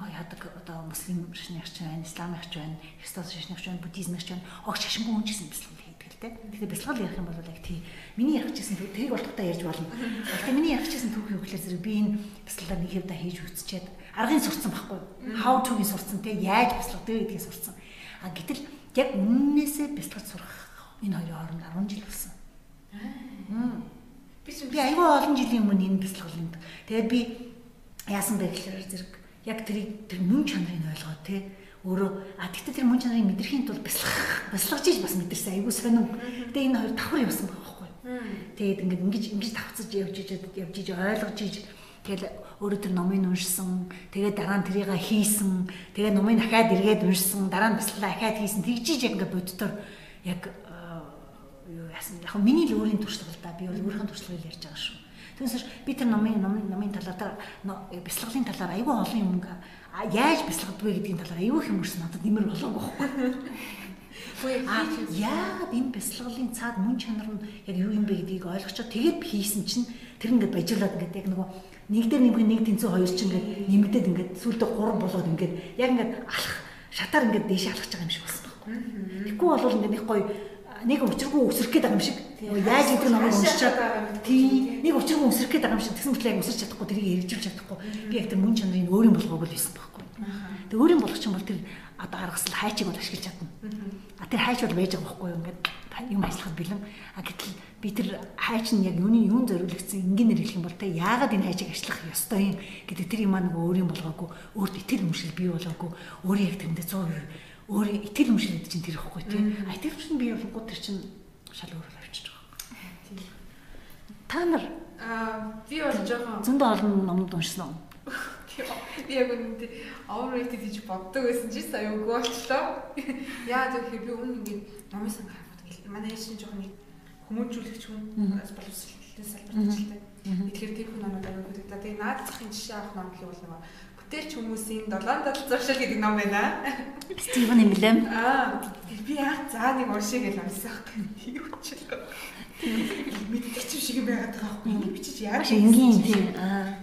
Яадаг одоо муслим шашны арч байна, ислам арч байна, христос шашны арч байна, буддизм арч байна. Огт шашингүй хүн гэсэн бэлтгэл хийдэг л дээ. Тэгэхээр бэлтгэл ярих юм бол яг тий. Миний ярих гэсэн төг тэрийг бол тухтаа ярьж болно. Гэхдээ миний ярих гэсэн юу гэхээр зэрэг би энэ бэлтгэлээр нэг хэвдэ хийж үтсчээд аргын сурцсан байхгүй юу? How to-гийн сурцсан те яаж бэлтгэдэг гэдгийг сурцсан. А гэтэл яг үннээсээ бэлтгэж сурах энэ хоёрын хооронд 10 жил болсон. Би аюул олон жилийн өмнө энэ бэлтгэлэнд. Тэгээд би яасан бэ гэхээр зэрэг яг тэрийг тэр мөн чанарыг ойлгоод те өөрөө а тэгтээ тэр мөн чанарыг мэдрэхийн тулд бясалгах бясалгаж иж бас мэдэрсэн аюул сонин. Тэгээд энэ хоёр давхар явсан байгаа байхгүй. Тэгээд ингээд ингэж ингэж давцаж явж иж явж иж ойлгож иж тэгэл өөрөө тэр номыг уншсан. Тэгээд дараа нь тэрийг хийсэн. Тэгээд номыг дахиад эргээд уншсан. Дараа нь бясалгалаа дахиад хийсэн. Тэгжиж яг ингээд боддоор яг юу яасан. Яг миний л өөрийн туршлага л да. Би бол өөрийнхөө туршлагыг ярьж байгаа шүү. Түүнээс би тэр номын номын номын талаар тэр бяцлаглалын талаар аюул олон юм яаж бяцлагддаг вэ гэдгийн талаар аюул их юм өрсөн надад нэмэр болоогүй байхгүй. Яагаад энэ бяцлаглалын цаад мөн чанар нь яг юу юм бэ гэдгийг ойлгочоо тэгээд хийсэн чинь тэр ингээд бажиглаад ингээд яг нөгөө нэг дээр нэмэх нэг тэнцүү хоёр ч ингээд нэмэгдээд ингээд сүүлдээ гурав болоод ингээд яг ингээд алах шатаар ингээд дээш алхаж байгаа юм шиг болсон байхгүй. Тэгэхгүй бол ингээд нэг гоё нэг учиргүй өсрөх гээд байгаа юм шиг. Яаж гэдэг номыг уншичаад тий нэг учиргүй өсрөх гээд байгаа юм шиг тэгсэн мэт яг өсөрч чадахгүй тэрийг эргэлжүүлж чадахгүй. Би яг тэр мөн чанарыг өөрийн болгоог л байсан байхгүй. Тэг өөрийн болгоч юм бол тэр одоо аргасал хайчиг бол ашиглаж чадна. А тэр хайч бол байж байгаа байхгүй юу ингээд юм ажиллахад бэлэн. А гэтэл би тэр хайч нь яг юуны юун зориулагдсан энгийнээр хэлэх юм бол те яагаад энэ хайчийг ажиллах ёстой юм гэдэг тэр юм аа нөгөө өөрийн болгоогүй өөрт итгэл өмшил бий болоогүй өөрөө яг тэрэндээ 100% өөрөө итгэл өмшөлөд чинь тэр ихгүй тийм. А итгэл өмшөл бий болгоод тэр чинь шал өөрөөр авчиж байгаа. Тийм. Та нар аа би бол жоохон зөндөө олон номд уншсан уу? Би яг үнэнд overrated гэж боддог байсан чи сая үгүй болчлоо. Яа зөв би өмнө ингээд номын сан хараад гэл. Манай ээж чинь жоохон хүмүүжүүлэгч хүн боловсролтой салбарт ажилладаг. Тэгэхээр тэр хүн номууд аягүй гэдэг. Тэгээ наад захын жишээ авах ном гэхэл бол нөгөө Бүтээлч хүмүүсийн 7 зуршил гэдэг ном байна. Стивен Эмблем. Аа би яа за нэг уншиг гэж унсах гэх юм ч л. Мэддэг шиг байгаад байгаа байхгүй. Энийг бичиж яаж энгийн тийм аа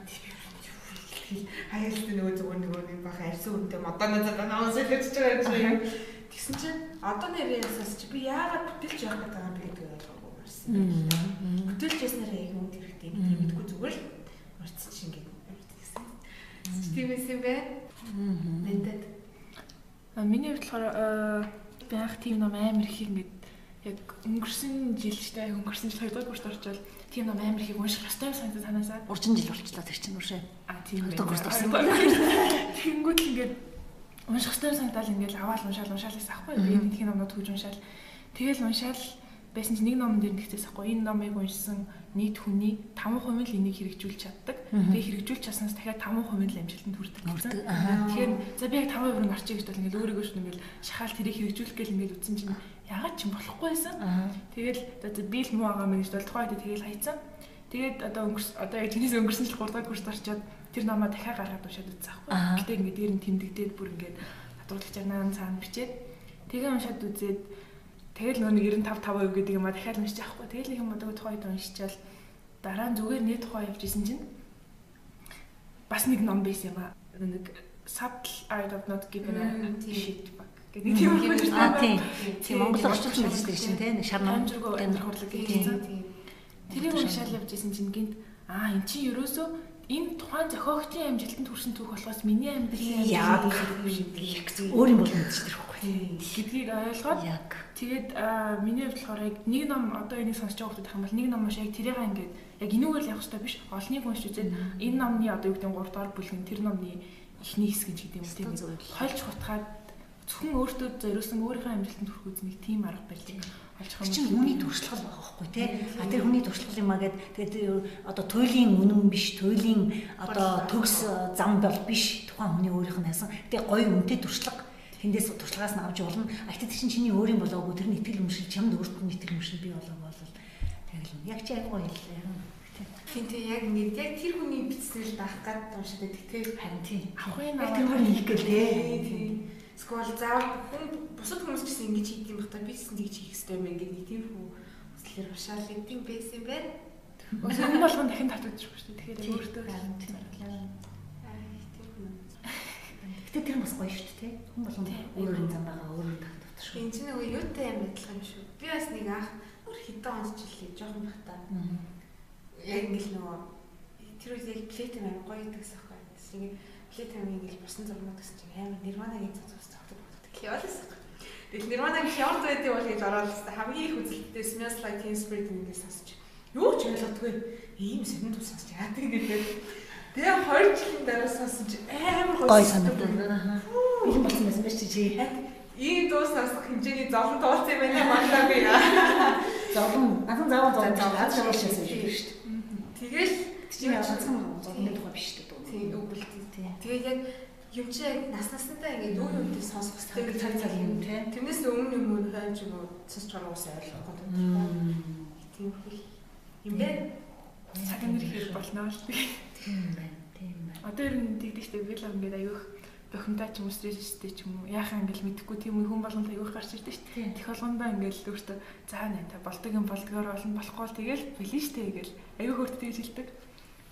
хаяалт нөгөө зүгээр нөгөө нэг баха арьсан үнтэй модоны зэрэг наус хэлж байгаа юм шиг. Тэгсэн чинь одоо нэрээс чи би яагаад бүтэлж явах гэдэг юм бэ гэдгийг ойлгоогүй марсан. Бүтэлж яснараа яг үнд хэрэгтэй мэдгүй зүгээр л Тиймээс юм бэ? Мэдээд. А миний хувьд болохоор байх тийм ном амар их ингээд яг өнгөрсөн жил ч тэ өнгөрсөн жил 2 дугаар курст орчвол тийм ном амар их унших ёстой юм санагдаж танаасаа. Урчин жил болчихлоо тэр чинь үршээ. А тийм 2 дугаар курст орсон. Тэнгүүд ингээд унших ёстой санагдал ингээд аваад уншаал уншаал гэсэн аахгүй. Би нэг тийм номнууд төгж уншаал. Тэгэл уншаал байсан чинь нэг номон дээр нэгтээс аахгүй. Энэ номыг уншсан нийт хүний 5% л энийг хэрэгжүүлж чаддаг. Тэгээ хэрэгжүүлж чадсанаас дахиад 5% л амжилтанд хүрдэг гэсэн. Тэгэхээр за би яг 5% нь орчих гэж бол ингээл өөрийгөө шүн ингээл шахаал тэрийг хэрэгжүүлэх гээл ингээл үтсэн чинь ягаад ч юм болохгүй байсан. Тэгэл за би л муу байгаа мэн гэж бол тухайд тэгэл хайцсан. Тэгээд одоо өнгөрс одоо яг тэрнээс өнгөрсөн жил 3 дахь курст орчоод тэр намаа дахиад гаргаад уншаад үзсэн аахгүй. Гэтэ ингээд дээр нь тэмдэгдээд бүр ингээд хадруулагч наан цаана бичээд тэгээ уншаад үзээд Тэгэл нөгөө 95 5% гэдэг юм а дахиад уншиж авахгүй. Тэгэл юм одоо тухайд уншичаал дараа нь зүгээр нэг тухай явж исэн чинь бас нэг ном байсан юм а. Нэг subtle art of not giving a shit back гэдэг тийм юм байна. Тийм. Тийм Монгол орчуулсан байсан тийм нэг шар ном гэнэ хурлаг гэсэн. Тэрийг уншаал явж исэн чинь гинт аа эн чинь ерөөсөө энэ тухайн зохиогчийн амжилтанд хүрсэн түүх болохоос миний амьдралын яа яг өөр юм бол мэдчихдэг байхгүй. Гэдгийг ойлгоод тэгээд миний хувьд болохоор яг нэг ном одоо энийг сонсож байгаа хүмүүс бол нэг ном маш яг тэрийг ингээд яг энүүгээр явах хэрэгтэй биш. Олныг уншиж үзээд энэ номны одоо юу гэдэг нь 3 дахь бүлгийн тэр номны эхний хэсэг гэж гэдэг юм тийм хольж хутгаад зөвхөн өөртөө зориулсан өөрийнхөө амжилтанд хүрэх үзнийг тийм арга юм. Чинь хүний туршлага байгаа байхгүй тий. А тэр хүний туршлага юм а гэд тэгээд одоо туйлын үнэн биш, туйлын одоо төгс зам бол биш. Тухайн хүний өөрийнх нь хасан. Тэгээд гоё үнэтэй туршлага тэндээс туршлагаас нь авч болно. А гэхдээ чинь чиний өөрийн болоогүй тэр нь итгэл өмшил чамд өөртөө нь итгэл өмшил бий болоо бол л яг чи айгуу хэллээ. Тийм тийм яг ингэ яг тэр хүний бичснэл байх гад уншаад тийм харин тийм. Авахын яг тэр хүний хийх гэлээ. Тийм. Скол заавал хүн бусад хүмүүс ч гэсэн ингэж хийх юм байна. Би ч гэсэн тэгж хийх хэрэгтэй юм ингээд нэг тийм хүү хүслэр ушаал гэдэг байсан юм байна. Өсвөр болгон дахин татагдчих шүү дээ. Тэгэхээр өөртөө. Гэтэ тэр бас гоё шүү дээ. Хүн болгон өөрөөр зам байгаа өөрөөр татдаг шүү. Энэ чинь нөгөө юутай юм адилхан шүү. Би бас нэг анх өөр хитэн онцчлээ жоохон бахта. Яг ингээл нөгөө тэр үед яг плейтэн амар гоё гэдэгс аахгүй. Тэснийг плейтэн ингээл бусна зурмууд гэсэн чинь амар нирванагийн цоц Хявалаас. Тэгэл Nirvana-гийн хямд байдгийг бол гэж ороод хамгийн их үзэлттэй Smells Like Teen Spirit ингээд сонсч. Юу ч ойлгодгүй. Ийм сэрэнд тус сонсч яадаг гэдэг. Тэгээ 2 жилийн дараа сонсож амар гоё санагдав. Ийм болсон байсан байж чи. Ийм дуу сонсох хэмжээний зовлон туулсан юм байна мандаа би. Зовлон. Надад заавал зовлон аз жаргал шээс шүү дээ. Тэгэл чи ганцхан зовлонны тухай биш дээ. Тийм л тийм. Тэгээд яг юм чи яг нас наснаа ингээд өөр юмтэй сонсох цаг цаг цаг юм тий. Тэрнээс өмнө юм уу хайж юм уу сонсож байгаа уус ойлгохгүй. Тийм хөл юм бэ? Цаг нэр хэр болно шүү дээ. Тийм байна. Тийм байна. Одоо ер нь тэгдэжтэй вилог ингээд аюух документач юм уу стрэжтэй ч юм уу яахаа ингээл мэдхгүй тийм хүн болгонд аюух гарч ирдэ шүү дээ. Тех болгондоо ингээл өөртөө заа нэ болдог юм болдгоор олон болохгүй л тэгэл билэн штэ ингээл аюух өөртөө хэлдэг.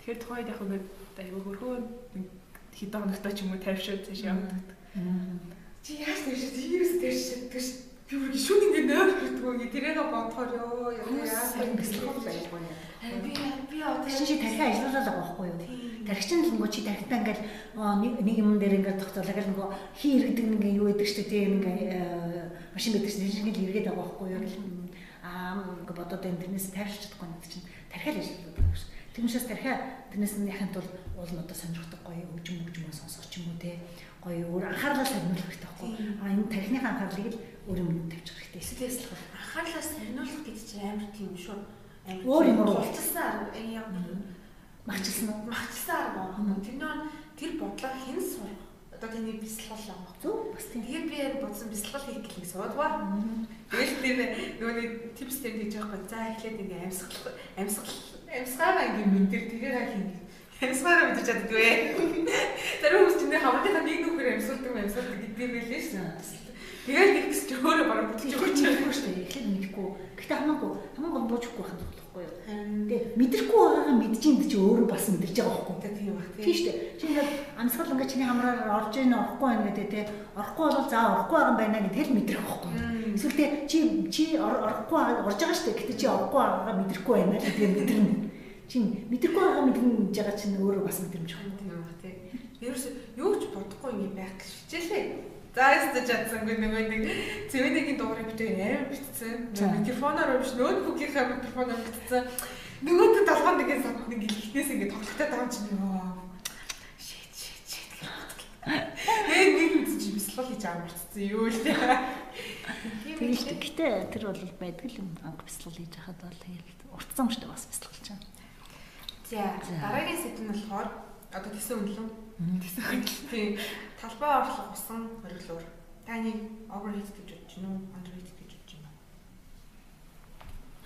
Тэгэхээр тухайд яг ингээд аюух хөрхөө хэдэн хоногтой ч юм уу тайвшаад цааш явдаг. Чи яаж тэгш тиймээс тэгш тэгш би бүр шүн ингэ нойр гэдгүү ингэ тэрийг бодохоор ёо яаж яа бэлтгэл байхгүй яа. би би одоо чи тархи ажиллуулаад байгаа байхгүй юу? Тархичин л нөгөө чи тархитаа ингээл нэг нэг юм дээр ингээд тогтоолаа гэл нөгөө хий иргэдэг нэг юу гэдэг чинь тийм ингээ машин байдаг чинь нэг л иргэдэг байгаа байхгүй юу? Аа ингээ бодоод энэ тэрнээс тайвширч чадахгүй нэг чинь тархи л ажиллуулаад байгаа шүү. Тэгмшээс тархи тэрнээс нь яханд бол уул нь одоо сонирхдаг гоё хөгжим хөгжмөө сонсох ч юм уу те гоё өөр анхаарлаа сарниулах хэрэгтэй байхгүй. Аа энэ тархиныхаа анхаарлыг л өөр юм тавьчих хэрэгтэй. Эсвэл анхаарлаа сарниулах гэдэг чинь амар тийм шүү. Амар Өөр юм уу? Болцсон яг Махчилсан уу? магтсан арга байна. Тэр нөө тэр бодлого хэн сурах? Одоо тэний бясалгал байгаа. Зөв бас тийм. Тэгээд би яг бодсон бясалгал хийх гэлийг суудгаа. Тэгэл тэр нөгөө типс тем байгаа байхгүй. За эхлээд ингээ амьсгал амьсгал амьсгаараа ингээ мэдэр тэрээр хин. Амьсгаараа мэдэж чаддгүй. Зарим хүмүүс чинь хамтдаа нэг нүхээр амьсгалдаг амьсгалдаг гэдэг байлээ шүү. Тэгээд нэг гэж өөрөө бараг бүтэж өгч Мэдгүй шүү дээ. Эхлээд мэдэхгүй. Гэхдээ хамаагүй хамаагүй буужгүй байх нь болохгүй юу? Тэ мэдрэхгүй байгаагаа мэдчихээн чи өөрөө бас мэдэрч байгаа байхгүй. Тэ тийм баг Тийм шүү дээ. Чи ингээд амсгал ингээд чиний хамраар орж ийн орохгүй байна гэдэг те. Орохгүй бол за орохгүй байгаа юм байна гэдэг л мэдрэх байхгүй. Эсвэл те чи чи орохгүй орж байгаа шүү дээ. Гэтэ чи орохгүй байгаагаа мэдрэхгүй байна л гэдэг мэдэрнэ. Чи мэдрэхгүй байгаа мэдэрнэ гэж байгаа чинь өөрөө бас мэдрэмж байна. Тийм баг тий. Ерөөс юу ч бодохгүй ингээ байх гэж хичээлээ. За ястаж чадсангүй нөгөө нэг цэвэнийг дуурай битээ амар битсэн. Микрофоноор биш ноутбукийнхаа микрофоноор битсэн. Нөгөөд толгойн нэгээ сад нэг илхнээс ингээ тоглохтой таам чинь ёо. Шит шит шит гэх юм. Нэг үз чи бислэл хийж амарцсан юу л. Тэгэл гэхдээ тэр бол байдаг л юм анх бясалгал хийж хахад бол тэгэл уртсан мөртөө бас бясалгалж байна. За дараагийн сэдв нь болохоор одоо тэсэн үнэлэн тийм. Талбай орлого усан хориглоор таны overheat гэж бодож байна уу? Underheat гэж бодож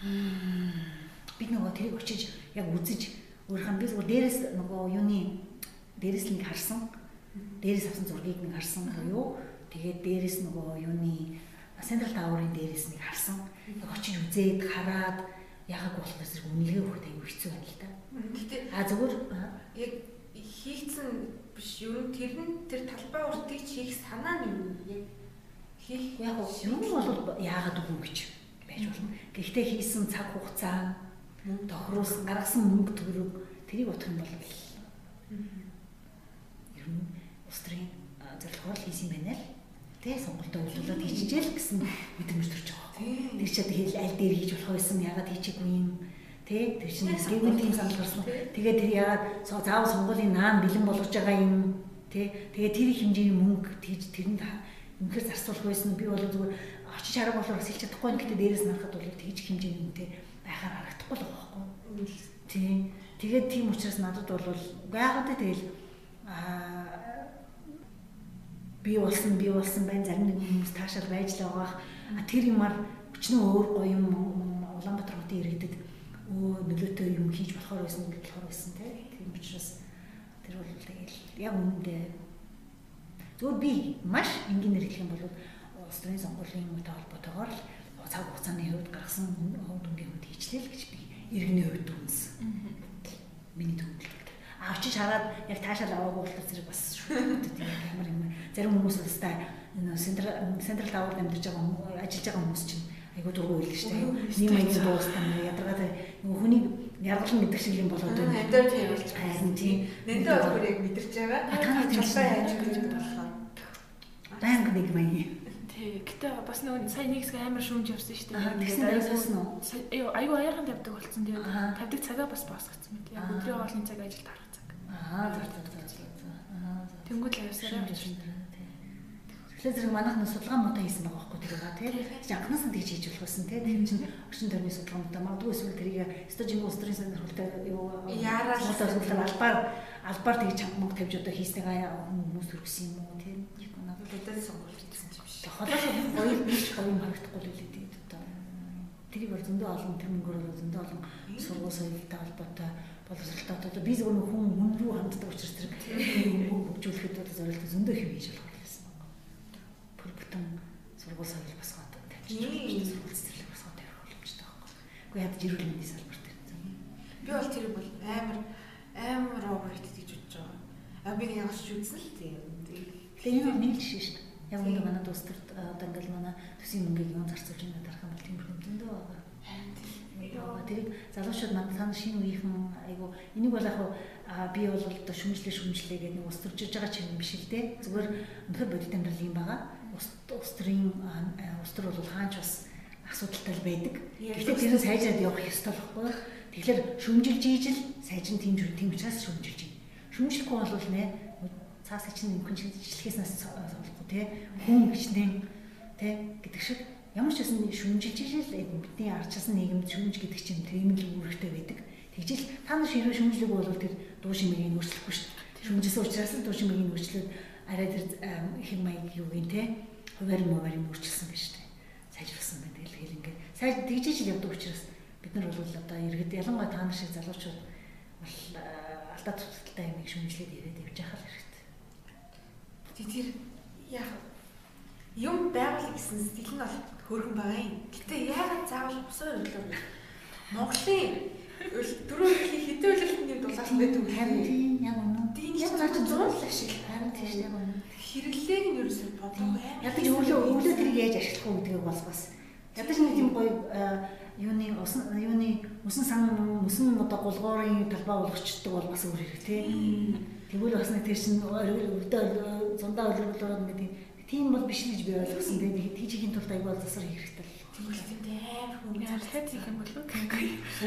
байна бид нөгөө тэрийг очиж яг үзэж өөрхөн би зүгээр дээрээс нөгөө юуны дээрээс нэг харсан. Дээрээс авсан зургийг нэг харсан буюу тэгээд дээрээс нөгөө юуны Central Tower-ын дээрээс нэг харсан. Яг очиж үзээд хараад яагаад болохоор зэрэг үнэлгээ өгөх аягүй хэцүү байна л да. Гэтэ А зүгээр? яг хийцэн биш ер нь тэр нь тэр талбай уртыг хийх санаа нь юу яг хийх яг юм бол яагаад үгүй гэж байж болно. Гэхдээ хийсэн цаг хугацаа тохируулсан гаргасан мөнгө төгрөг тэрийг утгах юм бол ер нь устрын зорилгоор хийсэн байна л. Тий сонголтоо үйлдвэрлээд хийчихэл гэсэн мэдрэмж төрж байгаа. Тэр чинь тэгэл аль дээр хийж болох байсан яагаад хийчихгүй юм тий чинь гэгүүл тийм санал гарсан. Тэгээд тэр яагаад заав сонгуулийн наан бэлэн болгож байгаа юм тий тэгээд тэр их хэмжээний мөнгө тийж тэрэнд үнэхээр зарцуулах байсан би бол зүгээр очиж хараг болоор хэлж чадахгүй нь гэхдээ дээрээс нарахад бол тэгж хэмжээний үнэтэй байхаар харагдахгүй л байхгүй. Тийм. Тэгээд тийм учраас надад бол яагаад тэ тэгэл аа би болсон би болсон байна зарим нэг хүмүүс таашаал байж л байгаа. А тэр юмар өчнөө өөр гоё юм Улаанбаатар хотын иргэдэд өө нөлөөтэй юм хийж болохоор байсан гэж болохоор байсан тийм учраас тэр бол тэгэл яг үүндээ зөв би маш энгийнээр хэлэх юм бол улс төрийн сонгуулийн юмтай холбоотойгоор л цаг хугацааны хувьд гаргасан хувь дүнгийн хувьд хийчлээ л гэж би иргэний хувьд үнсэн. Миний төвлөлт. А очиж хараад яг таашаал аваагүй болохоор зэрэг бас шүү. Тийм ямар юм. Зарим хүмүүс өстэй энэ централ централ тавар амьдарч байгаа ажиллаж байгаа хүмүүс чинь айгуу дургүй байл шүү дээ. Нэг маягийн дуустан ядаргаад нөгөө хүний яргалан гэдэг шиг юм болоод байна. Надад тийм болж Харин тийм. Нэнтэ болохоор яг мэдэрч байгаа. Тийм шүү. яаж гэж болохоор. Баян нэг маягийн. Тий. Гэтэ бас нөгөө сая нэг хэсэг амар шүүмж явсан шүү дээ. тэгсэн сонсно уу? Айгу айгу аяахан тавьдаг болсон. Аа. тавьдаг цагаа бас босгоцсон мэт. Яг өдрийн хоолны цаг ажилд харах цаг. Аа за. Аа. за. Тэнгүүд л явсараа Тэгэхээр зэрэг манайх нь судалгаа муутай хийсэн байгаа байхгүй тэр байгаа тийм. Чи анханаас нь тэгж хийж болох байсан тийм. Тэр чинь орчин тойрны судалгаа муутай магадгүй эсвэл тэрийг стажинг устрын сонирхолтой юу Яараа судалгаа албаар албаар тэгж чамд тавьж одоо хийснийг хүмүүс төрсөн юм уу тийм надад өдөөс сонгуулж гэсэн юм биш. Холоос гоё биш гоё юм харагдахгүй л үлээ тийм одоо тэрийг бол зөндөө олон тэр мөнгөөр зөндөө олон сургууль соёлтой холбоотой боловсралтай одоо би зөвхөн хүн хүн рүү ханддаг учраас тэр мөнгө хөгжүүлэхэд бол зорилт зөндөө хэм хийж болох бүтэн сургууль соёл босгоод тавьчих. Сургууль цэцэрлэг босгоод тавих боломжтой байхгүй. Гэхдээ ядаж ирүүл мэндийн салбарт тэр. Би бол тэрийг бол амар амар overrated гэж бодож байгаа. А би яг ч үзсэн л тийм. Тэгээ нэг л шиш шүү дээ. Яг үнэ манай дус төр одоо ингээл манай төсвийн мөнгийг юм зарцуулж байна дарах юм бол тийм хэмжээндээ байгаа. Тэрийг залуучууд манд цаана шинэ үеийнхэн айгу энийг бол яг би бол одоо шүмжлээ шүмжлээ гэдэг нэг ус төрж байгаа ч юм биш л дээ. Зүгээр өнөхөр бодит амьдрал юм байгаа. Ус төрийн ус төр бол хаач бас асуудалтай байдаг. Гэхдээ тэрэн сайжраад явах ёстой байхгүй. Тэгэхээр шүмжилж ийжл сайжин тийм тийм учраас шүмжилж байна. Шүмжлэхгүй бол нэ цаас чинь юм хүн шинжилгээсээс сонсохгүй тий хүн гिचнээ тий гэдэг шиг ямар ч байсан шүмжилж ижил бидний арчсан нийгэмд шүмж гэдэг чинь тийм л үүрэгтэй байдаг. Тэгжил та нар ширүү шүмжлэг бол тэр дуу шимэгийг өөрчлөхгүй шүү дээ. Шүмжсэн учраас дуу шимэгийг өөрчлөөд арай тэр хэм маяг юу гин тий хуваар моваар юм өөрчилсөн гэж тий сайжруулсан байна. Тэгэл хэл ингээд сайж тэгжиж л явдаг учраас бид нар бол одоо иргэд ялангуяа та нар шиг залуучууд алдаа туталтай юм шүмжлээд ирээд явж л хэрэгтэй тэр яг юм байгуулах гэсэн сэтгэл нь бол хөргөн байгаа юм. Гэтэ яагаад заавал усаар өглөө Монголын дөрөв хэдэн үйлчлэлийн дулаалт байдаг юм харин яг үнэ. Тийм яг наач зурлал ашиг харин тийм яг үнэ. Хэрэглээг нь ерөөсөө бодлого аим. Ядаж өглөө өглөө тэрийг яаж ашиглах вэ гэдгийг бол бас ядаж нэг тийм гоё юуны усан юуны усан сан мөсөн одоо гулгуурын талбай болгочдөг бол бас өөр хэрэг тийм. Тэгвэл бас нэг тэр чин өдөө зундаа өлөглөө гэдэг тийм бол биш гэж би ойлгосон. Тэгээд тийчгийн тулд аягүй бол засар хэрэгтэй Тэгвэл тийм юм болов уу?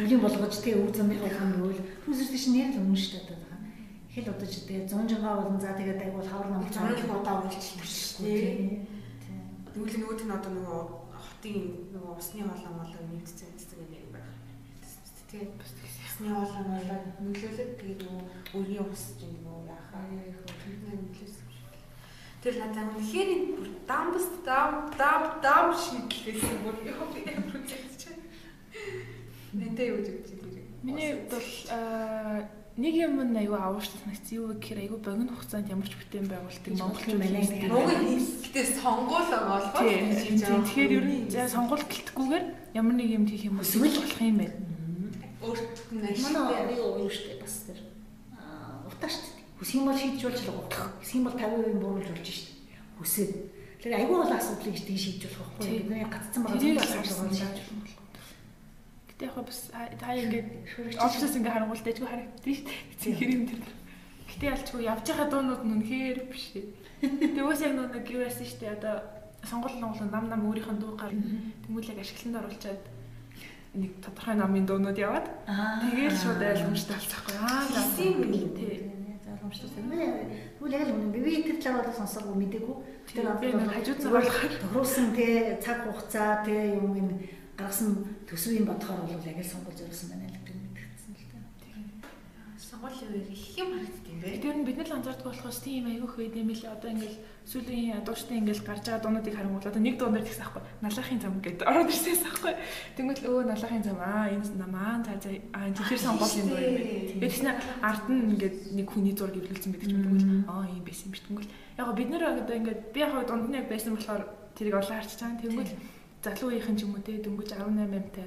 Өвлийн болгож тэгээ өв замын хавхан гэвэл хүмүүсэр тийш нэр л өмнө шүү дээ одоо. Хэл удаж тэгээ 100 жингаа болон за тэгээд аягүй хавар нам цааны удаа үргэлжлэх шүү дээ. Тэгвэл нөгөөт нь одоо нөгөө хотын нөгөө усны холон болоо нэгдсэн гэдэг юм байна. Тэгээд усны холон болоо нөлөөлөд тэгээд нөгөө өргөн ус чинь нөгөө яхаа. Яг хөрхнөө нөлөөс Тэр надад үнэхээр бүр дамбс дам дам дам шийдлээсэн бүр яа би амар үзэж байна. Нэнтэй юу гэж тэр. Миний бол нэг юм нь аюу аварч санагдсан юу гэхээр аюу богино хугацаанд ямар ч бүтээн байгуулдаг Монголын манай Монгол хэлтэй сонгуул олгох Тэгэхээр ер нь за сонгуул гэлтгүүгээр ямар нэг юм хийх юм бол эсвэл болох юм байна. Өөрт нь ашиг. Манай юу юу штэ бас тэр утаа штэ Хүсэх юм бол шийдэж болж гоо. Хүсэх юм бол 50% бууруулж болж шít. Хүсээд. Тэгэхээр айгүй бол асуудлыг тийм шийдэж болох байхгүй. Бидний гаццсан байгаа асуудал шийдэж болох. Гэтэ яг бас та ингээд офисээс ингээд харангуул дэжгүй харагддаг шүү дээ. Хэрэг юм тэр. Гэтэ ялчгүй явж байгаа дуунууд нь үнэхээр биш. Тэгээ уус яг нэг юу яасан дээ. Одоо сонгол нонгол нам нам өөрийнх нь дуу гар тэмүүлэг ашиглалтанд оруулчаад нэг тодорхой намын дуунууд яваад тэгээд шууд ойлгомжтой болчихгүй. Аа, тийм ойлгомжтой. Тэгвэл яг л үнэн би тэр талаар бол сонсоогүй мэдээгүй. Тэр хажууд болохоор тохируулсан тий цаг хугацаа тий юм ин гаргасан төсвийн бодохоор бол яг л сонгол зориулсан байна л гэдэг мэдгэцсэн л дээ. Сонгол их юм харагддаг юм бэ. Тэр нь бид нар л анзаардаг болохоос тийм аюух байд юм лээ. Одоо ингээл сүүлийн дууштай ингээл гарч байгаа дуунуудыг харангуул одоо нэг дуунаар тэгсэн аахгүй. Налахын зам гэдэг ороод ирсэнээс аахгүй. Тэнгүүт өө налахын зам аа энэ намаа цаа цаа аа тэр сонгол юм дөө юм бэ. Тэгснэ ард нь ингээд нэг хүний зураг ивлүүлсэн байдаг ч тэгвэл аа юм байсан юм тэнгүүл. Яг го бид нэр одоо ингээд би яг дунд нь яг байсан болохоор тэрийг олон харч чаана. Тэнгүүл залуу үеийнхэн ч юм уу те дөнгөж 18 амтай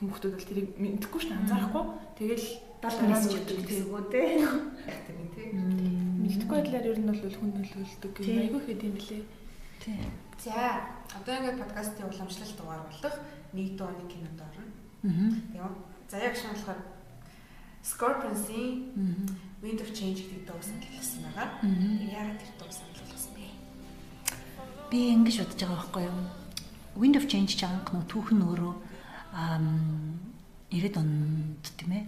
хүмүүстүүд бол тэрийг мэдхгүй ш анзаарахгүй. Тэгэл 70 мессеж өгдөг гэсэн үг тий. Мэдхгүй байдлаар ер нь бол хүн нөлөөлдөг юм айгүй хэд юм лээ. Тий. За одоо ингээд подкастын уламжлалт дугаар болох нэг дуу нэг кинонд орно. Аа. За яг шинэ болохоор Scorpions-ийн Wind of Change гэдэг дуу саналсан байгаа. Яагаад тэр дуу санал болгосон бэ? Би ингэж бодож байгаа байхгүй юу? Wind of Change чанга нөө түүхэн өөрөө аа 90-ад онд тийм ээ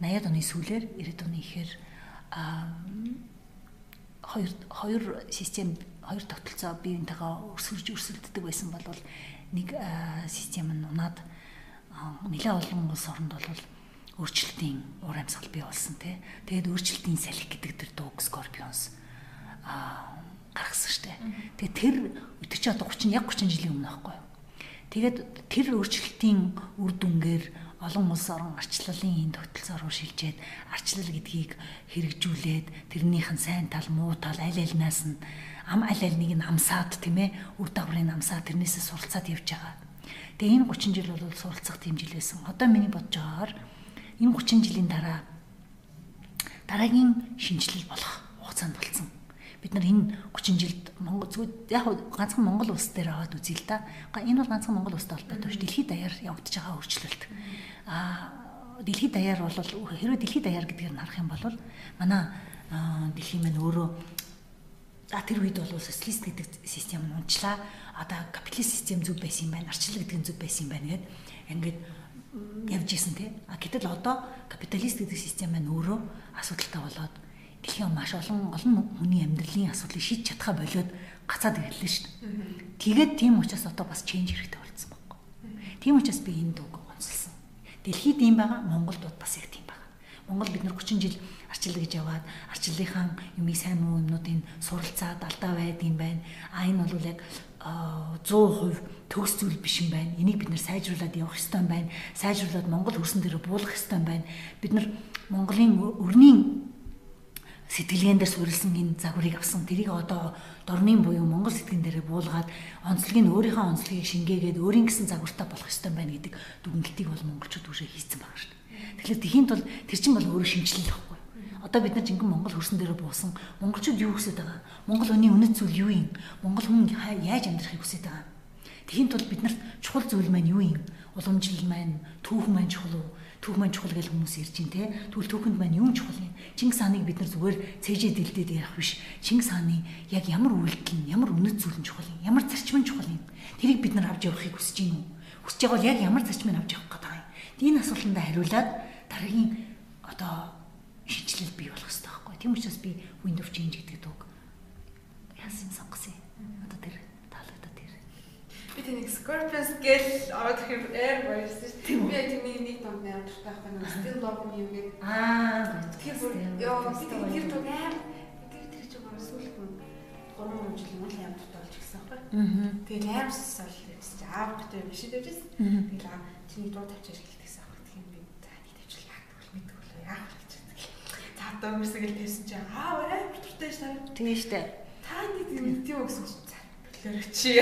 80-ад оны сүүлээр 90-ад оны ихээр хоёр хоёр систем хоёр тогтолцоо биеинтэйгээ өрсөлж өрсөлддөг байсан бол нэг систем нь унаад нэлээд олон улс оронд бол өөрчлөлтийн уур амьсгал бий болсон тий. Тэгээд өөрчлөлтийн салхи гэдэг тэр дууг Scorpions аа гаргасан штэ. Тэгээд тэр өдөр чи одоо 30 яг 30 жилийн өмнө байхгүй юу? Тэгээд тэр өөрчлөлтийн үр дүнгээр олон улс орон арчлалын энэ тогтолцоо руу шилжээд арчлал гэдгийг хэрэгжүүлээд тэрнийх нь сайн тал муу тал аль альнаас нь ам аль аль нэг нь амсаад тийм ээ үр дагаврын амсаад тэрнээсээ суралцаад явж байгаа. Тэгээ энэ 30 жил бол суралцах тийм жил байсан. Одоо миний бодож байгаагаар энэ 30 жилийн дараа дараагийн шинжилэл болох хугацаанд болцсон. Бид нар энэ 30 жилд Монгол зүгээр яг ганцхан Монгол улс дээр аваад үзье л да. Энэ бол ганцхан Монгол улстай холбоотой биш. Дэлхийд даяар явагдаж байгаа өөрчлөлт. Аа дэлхийд даяар бол хэрвээ дэлхийд даяар гэдгээр нь харах юм бол манай дэлхийн маань өөрөө за тэр үед бол социалист гэдэг систем нь унчлаа. Одоо капиталист систем зүг байсан юм байна. Арчлал гэдэг нь зүг байсан юм байна гэд ингээд явж исэн тий. А гэтэл одоо капиталист гэдэг систем маань өөрөө асуудалтай болоод дэлхийн маш олон олон хүний амьдралын асуудлыг шийдэж чадхаа болоод гацаад ирлээ шүү дээ. Тэгээд тийм учраас одоо бас ченж хэрэгтэй болсон байхгүй. Тийм учраас би энэ онцлсан. Дэлхийд ийм байгаа, Монголд бас яг тийм байгаа. Монгол бид нар 30 жил арчлал гэж яваад арчлалынхаа юмыг сайн муу юмнуудыг суралцаад алдаа байд юм байна. А энэ бол яг 100% төгс зүйл биш юм байна. Энийг бид нэр сайжруулад явах хэрэгтэй байна. Сайжруулад Монгол хөрсөн дээр буулгах хэрэгтэй байна. Бид нар Монголын өрнийн сэтгэлгээн дээр суурилсан энэ загварыг авсан. Тэрийг одоо дорны буюу Монгол сэтгэн дээр буулгаад онцлогийг өөрийнхөө онцлогийг шингээгээд өөрийн гэсэн загвартай болох хэрэгтэй байна гэдэг дүгнэлтийг бол монголчууд үүшээ хийцэн байгаа шүү дээ. Тэгэхээр тэхийн тул тэр чинь бол өөрөө шинжилэл байхгүй. Одоо бид нар жинхэнэ Монгол хөрсөн дээр буусан монголчууд юу хүсэж байгаа? Монгол хүний үнэт зүйл юу юм? Монгол хүн яаж амьдрахыг хүсэж байгаа? Тэхийн тулд бид нарт чухал зүйл маань юу юм? Уламжлал маань, түүх маань чухал уу? Түүх маань чухал гэж хүмүүс ирж байна те. Тэгвэл түүхэнд маань юу чухал юм? Чингис хааныг бид нар зүгээр цээжээ дэлдээд ярих биш. Чингис хааны яг ямар үйлдэл нь, ямар үнэт зүйл нь чухал юм? Ямар зарчим нь чухал юм? Тэрийг бид нар авч явахыг хүсэж байна уу? Хүсэж байгаа бол яг ямар зарчмыг авч явах гэдэг юм? Энэ асуултанд хариулаад дараагийн одоо шинжилэл бий болох хэрэгтэй байхгүй. Тийм учраас би Windows Change гэдэг дууг яасан юм. Одоо тэр таалагдаад тэр. Би тэнийг Scorpions гэл ороод ирэх юм air voice шүү. Би тэний нэг дунд нэр дуртай байх нь Still Love Me гэдэг. Аа, тэр ёо тэр дуу аим тэр тэр ч гоо сүлт нь 3 жил юм л аим дуртай болж гисэн байхгүй. Аа. Тэгээ аим сосол гэсэн чинь аав гэдэг юм шиг дэвжсэн. Тэгээ чиний дуу тавьчих хэлчихсэн байхгүй. Тийм би за нэг тавьчих яах вэ мэдгүй л яах хатаа мөрсөг л тавьсан чинь аа арай бүртуртай шээ. Тийм штэ. Та нэг мэдээ өгсөн чинь төлөөрөө чи.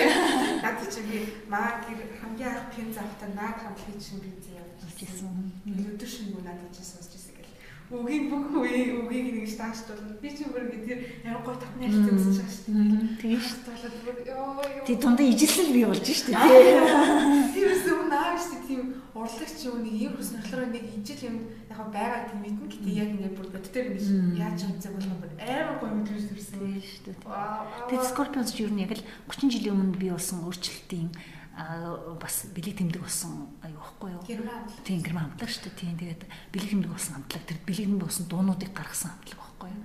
Наад чи би маа гэр хамгийн анх пин завтаа наад хамтлагийн чинь бензин явуулж ирсэн. Өнөөдөр шинэ гоо надад чи сонсч ирсэн гэл. Үгийн бүх үе үгийг нэгж таашдуулна. Би чи бүр ингэ тэр ямар гоо татны хэлсэн үзэж байгаа шүү дээ. Тийм штэ. Болоод бүр ёо ёо. Тэг дундаа ижилсэл бий болж штэ. Тийм үсэн наа штэ тийм урлагч юу нэг юм хөснөрлөөр нэг ижил юм яг байгаа тийм мэднэ гэтээ яг ингэ бүр бод дээр ингэ яаж хамцаг болох бүр амар гоё мэдрэмж төрсэн штэ. Тэг Scorpions юу нэг яг л 30 жилийн өмнө бий болсон өөрчлөлтийн бас бэлэг тэмдэг болсон аюу байхгүй юу? Тийм гэрман хамтлаг шүү дээ. Тийм тэгээд бэлэг тэмдэг болсон хамтлаг тэр бэлэг тэмдэг болсон дуунуудыг гаргасан хамтлаг байхгүй юу?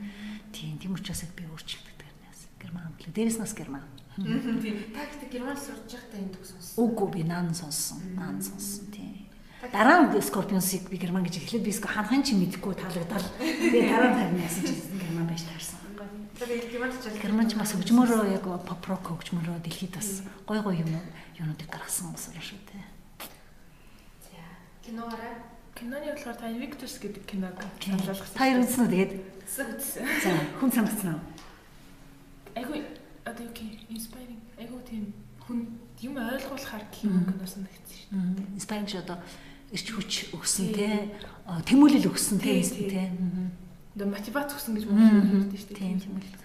Тийм тийм учраас би өөрчлөлт дээрнээс гэрман хамтлаг. Дээрээс нас гэрман. Тийм. Та гэдэг гэрман сурж байхдаа энэ төгс сонсон. Үгүй би наан сонссон. Наан сонссон тийм. Дараа нь Scorpions-ыг би герман гэж эхлээд би ханхан чи мэдэхгүй таалагдал. Тэгээ дараа нь тарина яасан чи герман байж таарсан. Германч ч германч бас хөгжмөрөө яг pop rock хөгжмөрөө дэлхийд бас гой гой юм юунуудыг гаргасан ус шүү дээ. За киноороо Киноны болохоор та Invictus гэдэг киног саналуулах. Та ер үзсэн үү тэгээд? үзсэн. За хүн санагдсан уу? Айгу одоо гэх inspiring. Айгу тийм хүн юм ойлгуулахар гэх юм киноос нэгдсэн шүү дээ. Inspiring шүү одоо ирч хүч өгсөн те тэмүүлэл өгсөн те те. Одоо мотивац өгсөн гэж монголоор хэлдэг шүү дээ. Тийм тэмүүлэл.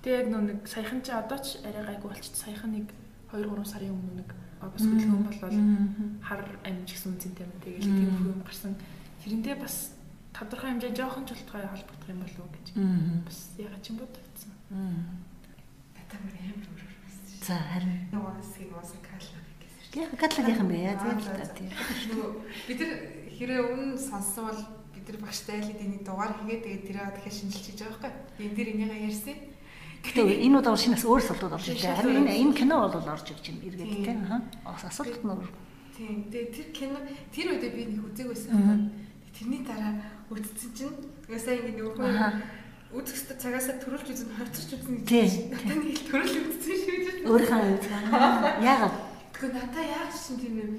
Тэгээ яг нэг саяхан чи одоо ч арай гайгүй болчих. Саяхан нэг 2 3 сарын өмнө нэг бас хөдөлгөөн болвол хар амж гэсэн үнцэнтэй юм. Тэгээл тийм юм гарсан. Тэрэндээ бас тодорхой хэмжээ жоохон ч болтгой холбогдох юм болов уу гэж. Бас ягаад ч юм бодогдсон. Татамар амар өөр байсан шүү. За харин Нөгөө хэсгийг уусаа катлаг гэсэн шүү. яг бэ яа тийм л та тийм. Бид нар хэрэг өмнө сонссон бол бид нар багштай айлын дугаар хийгээд тэгээд тэрээ дахиад шинжилж хийж байгаа байхгүй. Энд дэр энийгээ ярьсан. Гэтэ энэ удаа шинээс өөр солдод орж ирлээ. Харин энэ энэ кино бол орж ирж байна эргээд тийм асуулт нь өөр. Тийм. Тэгээ тэр кино тэр үедээ би нэг үзег байсан. тэрний дараа үтцсэн чинь ясаа ингэ нөгөө үзэхтэй цагаасаа төрүүлж үзэн хавцарч үзэн гэж надад нэг л төрөл үзсэн шүү дээ. Өөрийнхөө үзэн. Яагаад? Тэгвэл надаа яагаад чинь тийм юм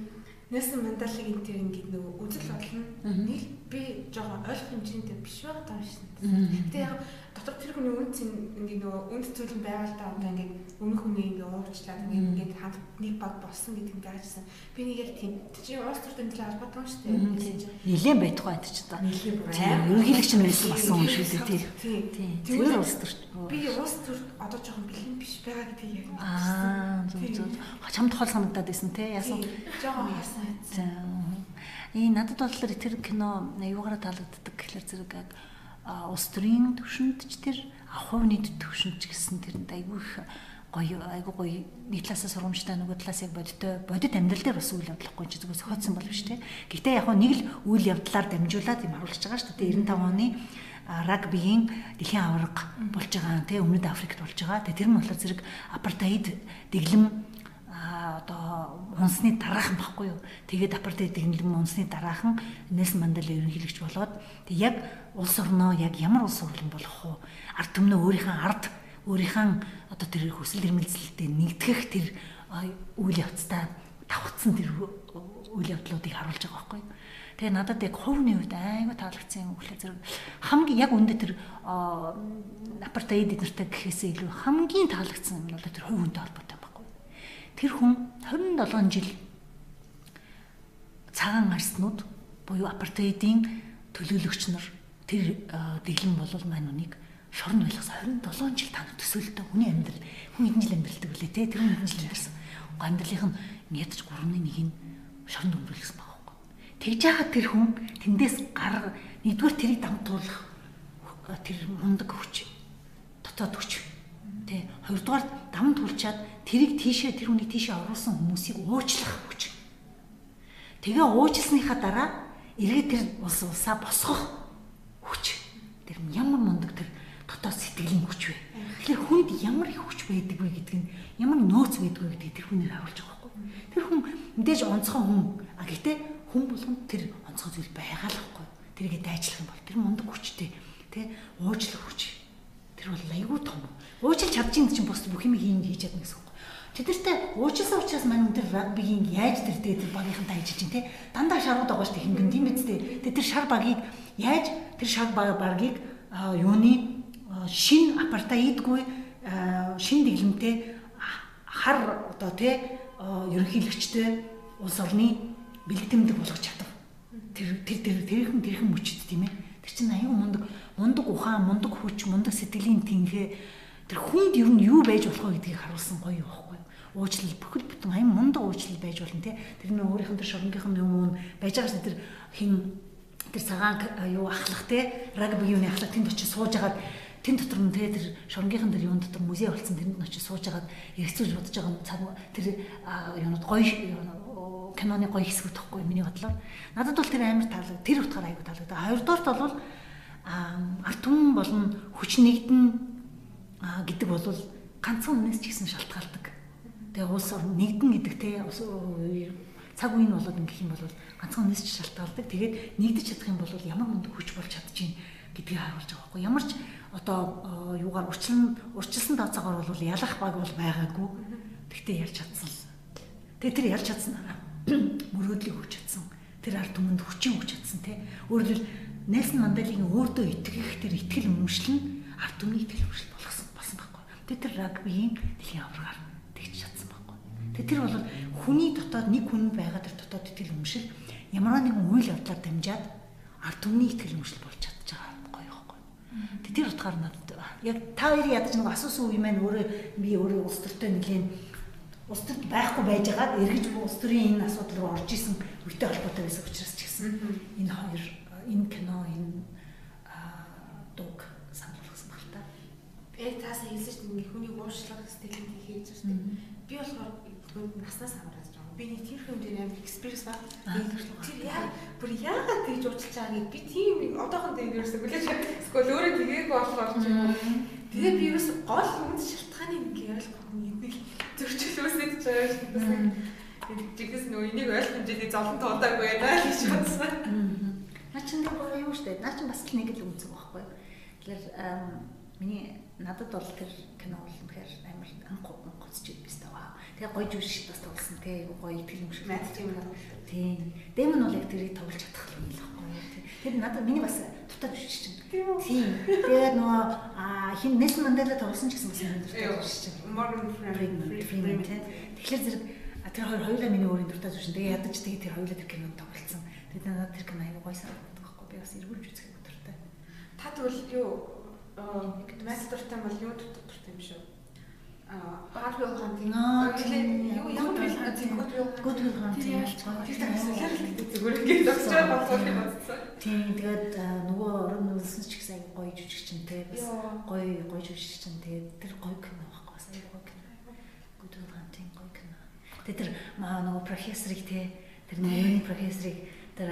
Нэсэн мандалыг энэ тэр ингээд нөгөө үзэл болно. Нэг би жоохон ойлгох хэмжээндээ биш байгаа даа шин. Гэтэ яг дотор тэр хүний үнд ингээд нөгөө үнд зүйл нь байгаа л да одоо ингээд өмнөх хүний ингээд уурчлаад ингээд хамт нэг баг болсон гэдэг ингээд ажсан. Би нэг яг тийм чи уус төр тэмдэглэл албатай юм шүү дээ. Нилээн байтугай энэ ч та. Нилээн бай. Ерөнхийлөгч нь байсан болсон юм шүү дээ тий. Тийм. Тэр уус төр. Би уус төр одоо жоохон бэлэн биш байгаа гэдгийг яг Аа зөв зөв. Чамд хол санагдаад байсан тий. Яасан. Жоохон яасан. За. Энэ надад болохоор тэр кино аюугаараа таалагддаг гэхэлэр зэрэг улс төрийн төвшөнд ч тэр хувь нийт төвшөнд ч гэсэн тэр айгүй их гоё айгүй гоё нэг талаасаа сургамжтай нөгөө талаас яг бодтой бодит амьдрал дээр бас үйл явдлахгүй ч зүгээр сохиодсон болов шүү дээ. Гэхдээ яг нэг л үйл явдлаар дамжуулаад юм харуулж байгаа шүү дээ. 95 оны рагбигийн дэлхийн аварга болж байгаа тий өмнөд Африкт болж байгаа. Тэр нь болохоор зэрэг апартеид дэглэм одоо унсны дараахан баггүй юу. Тэгээд апартеид дэглэм унсны дараахан Нельсон Мандела ерөнхийлөгч болоод тэг яг улс орноо яг ямар улс орлон болох вэ? Ард түмнээ өөрийнхөө ард өөрийнхөө одоо тэр хүсэл эрмэлзэлтэй нэгтгэх тэр үйл явцтай давхцсан тэр үйл явдлуудыг харуулж байгаа байхгүй юу? Тэгээ надад яг хувийн үед айгүй таалагдсан юм гэхэлээ зэрэг хамгийн яг үндэ тэр апартеид эднэртэй гэхээсээ илүү хамгийн таалагдсан юм бол тэр хувь хүнтэй холбоотой. Тэр хүн 27 жил цагаан арснууд буюу апартеидын төлөөлөгч нар тэр дэглэм болол маань үнийг шорон байлгас 27 жил тань төсөөлтөө хүний амьдрал хүн хэдэн жил амьдралдаг үлээ те тэр хүн хэдэн жил амьдарсан. Амьдралынх нь ядаж 3-ны 1-ийг шорон өнгөрүүлсэн баг Тэгж яхад тэр хүн тэндээс гар нэгдүгээр тэрийг дамтуулах тэр мундаг хүч дотоод хүч тий хоёрдугаар дамд тулчаад тэрийг тийшээ тэр хүний тийшээ оруулсан хүмүүсийг уучлах хүч тэгээ уучлсныхаа дараа эргээд тэр улс улсаа босгох хүч тэр ямар мундаг тэр дотоод сэтгэлийн хүч вэ тэгэхээр хүнд ямар их хүч байдаг вэ гэдэг нь ямар нөөц байдаг вэ гэдгийг тэр хүнээр харуулж байгаа байхгүй тэр хүн мэдээж онцгой хүн а гэхдээ хүн болгонд тэр онцгой зүйл байгаа л байхгүй. Тэргээ дайчлах юм бол тэр мундаг хүчтэй тий уучлах хүч. Тэр бол айгүй том. Уучлж чадж ин чинь бус бүх юм хийн хийж чадна гэсэн үг. Тэдэртээ уучлсан учраас маань тэр рагбигийн яаж тэр дээр багийнхантай ажиллаж чинь тий дандаа шарууд байгаа шүү дээ хингэн тийм биз дээ. Тэр шар багийг яаж тэр шар багийг юуны шин апартеидгүй шин дэглэмтэй хар одоо тий ерөнхийлөгчтэй улс орны бэлгтэмдэг болгож чадав. Тэр тэр тэр тэрхэн тэрхэн мөчд тийм ээ. Тэр чинь аюу мундаг мундаг ухаан, мундаг хүч, мундаг сэтгэлийн тэнхээ тэр хүнд ер нь юу байж болох вэ гэдгийг харуулсан гоё байхгүй? Уучлал бүхэл бүтэн аян мундаг уучлал байж болно те. Тэр нөө өөрийнх нь тэр шоронгийнх нь юм уу байж байгаа ш тэр хин тэр цагаан юу ахлах те рагби юуны ахлах тэнд очиж сууж агаад тэн дотор нь те тэр шоронгийнхан тэр юун дотор музей болсон тэнд нь очиж сууж агаад эргэцүүлж бодож байгаа цаг тэр юунууд гоё киноны гоё хэсгүүд тахгүй миний бодлоор. Надад бол тэр амар таалагд тэр утгаар айгу таалагд. Хоёрдугаарт бол арт түмэн болон хүч нэгдэн гэдэг бол ганцхан үнээс ч гэсэн шалтгаалдаг. Тэгээ улс орн нэгдэн гэдэг те цаг үеийн болоод ингэх юм бол ганцхан үнээс ч шалтгаалдаг. Тэгээд нэгдэж чадах юм бол ямар мундаг хүч болж чадчихээн гэдгийг харуулж байгаа байхгүй. Ямар ч одоо юугаар урчлан урчилсан тооцоогоор бол ялах баг бол байгаагүй. Тэгтээ ярьж чадсан. Тэгээ тэр ярьж чадсан аа мөрөөдлийг өгч чадсан. Тэр ард түмэнд хүчин өгч чадсан тий. Өөрөөр Нельсон Манделийн өөртөө итгэх тэр итгэл өмшлөн ард түмний итгэл өмшл болгосон Тэ тэр рагбигийн дэлхийн аваргаар тэгж чадсан байхгүй. Тэ тэр бол хүний дотоод нэг хүн байгаа тэр дотоод итгэл өмшил ямар нэгэн үйл явдлаар дамжаад ард түмний итгэл өмшил болж чадж байгаа гоё байхгүй. Тэ тэр утгаар надад яг та хоёрын ядаж нэг асуусан үе маань өөрөө би өөрөө улс төртөө нэгэн улс төрд байхгүй байжгаад эргэж улс төрийн энэ асуудал руу орж исэн үетэй холбоотой байсан учраас ч гэсэн энэ хоёр энэ кино энэ дуг санал болгосон баг та. Яг таасаа хэлсэн чинь ингээ хүний уушлага сэтгэлд хийж байгаа шүү дээ. Би болохоор тэгвэл наснаас хамаарч байгаа. Би нэг тийм юм дээр амар экспириенс баг. Тэр яа бүр яагаад тэгж уучлж байгааг би тийм одоохон ерөөсөө хүлээж эсвэл өөрөө тгээгүй болохоор ч юм уу. Тэгээ би ерөөсөө гол үнд шалтгааны ингээ ярихгүй нэг зөрчил үүсэж байгаа шүү дээ. Жигээс нөө энийг ойлгох хэмжээний золон тоодаагүй байна гэж бодсон. Наа чинь юм шүү дээ. Наа чинь бас л нэг л үнцэг байхгүй. Тэгэхээр миний надад бол тэр кино бол үнэхээр амар анх гоцч байс таа. Тэгээ гоё жүжигч бас тоглосон те. Гоё итгэл юм шиг. Мэд тийм үү. Тийм. Дэмэн бол яг тэрийг тоглож чадах юм л байхгүй. Тэр надад миний бас дутаа жүжигч чинь. Тийм. Тэгээд нөгөө хин Нельсон Мандела тоглосон ч гэсэн бас миний дутаа жүжигч чинь. Morgan Freeman. Тэгэхээр зэрэг тэр хоёр хоёулаа миний өөрийн дуртай зүйл. Тэгээ ядаж тэгээ тэр хоёулаа тэр кинонд тоглолцсон. Тэгээд надад тэр кино аягүй гоё санагддаг байхгүй. Би бас эргүүлж үзэх дуртай. Та тэгвэл юу Мэд дуртай бол юу дуртай юм шүү? Аа, Harvey Hunting. Юу ямар тийм Good Will Hunting ялч байгаа. Тэр тасалаар зүгээр ингээд зогсож байгаа болов юм байна. Тийм тэгээд нөгөө орон нүүлсэн ч гэсэн гоё жүжигчин те бас гоё гоё жүжигчин тэгээд тэр гоё кино байхгүй бас гоё кино. Good Will Hunting гоё кино. Тэгээд тэр маа нөгөө профессорыг те тэр нөгөө профессорыг тэр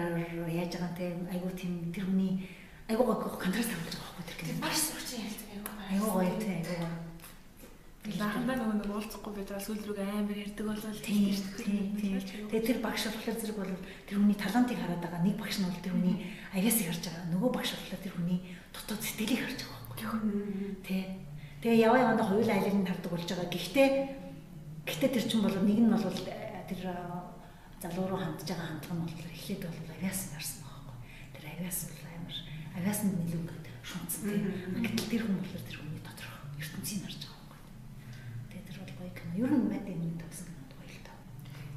яаж байгаа те аягүй тийм тэр хүний аягүй гоё контраст тавьж байгаа байхгүй тэр кино. Маш сурчин ялц аягүй. Аягүй гоё те аягүй гоё. Лахандаа нөгөө нэг уулзахгүй байж байгаа сүүл рүүгээ амар ярьдаг болол тийм тийм. Тэгээ тэр багш болохоор зэрэг бол тэр хүний талантыг хараад байгаа. Нэг багш нь бол тэр хүний аяасыг харж байгаа. Нөгөө багш болохоор тэр хүний дотоод сэтгэлийг харж байгаа байхгүй. Тэ. Тэгээ яваа явандаа хоёул айлыг нь хардаг болж байгаа. Гэхдээ гэхдээ тэр чинь бол нэг нь бол тэр залуу руу хандж байгаа хандлага нь бол эхлээд бол авиас нарсан байхгүй. Тэр авиас бол авиас нь нэлээд ингээд шунцсан тийм. Гэтэл тэр хүн бол тэр хүний доторх ертөнцийг харж байгаа гоё кино. Ер нь мэд юм тавсан кинод гоё л таа.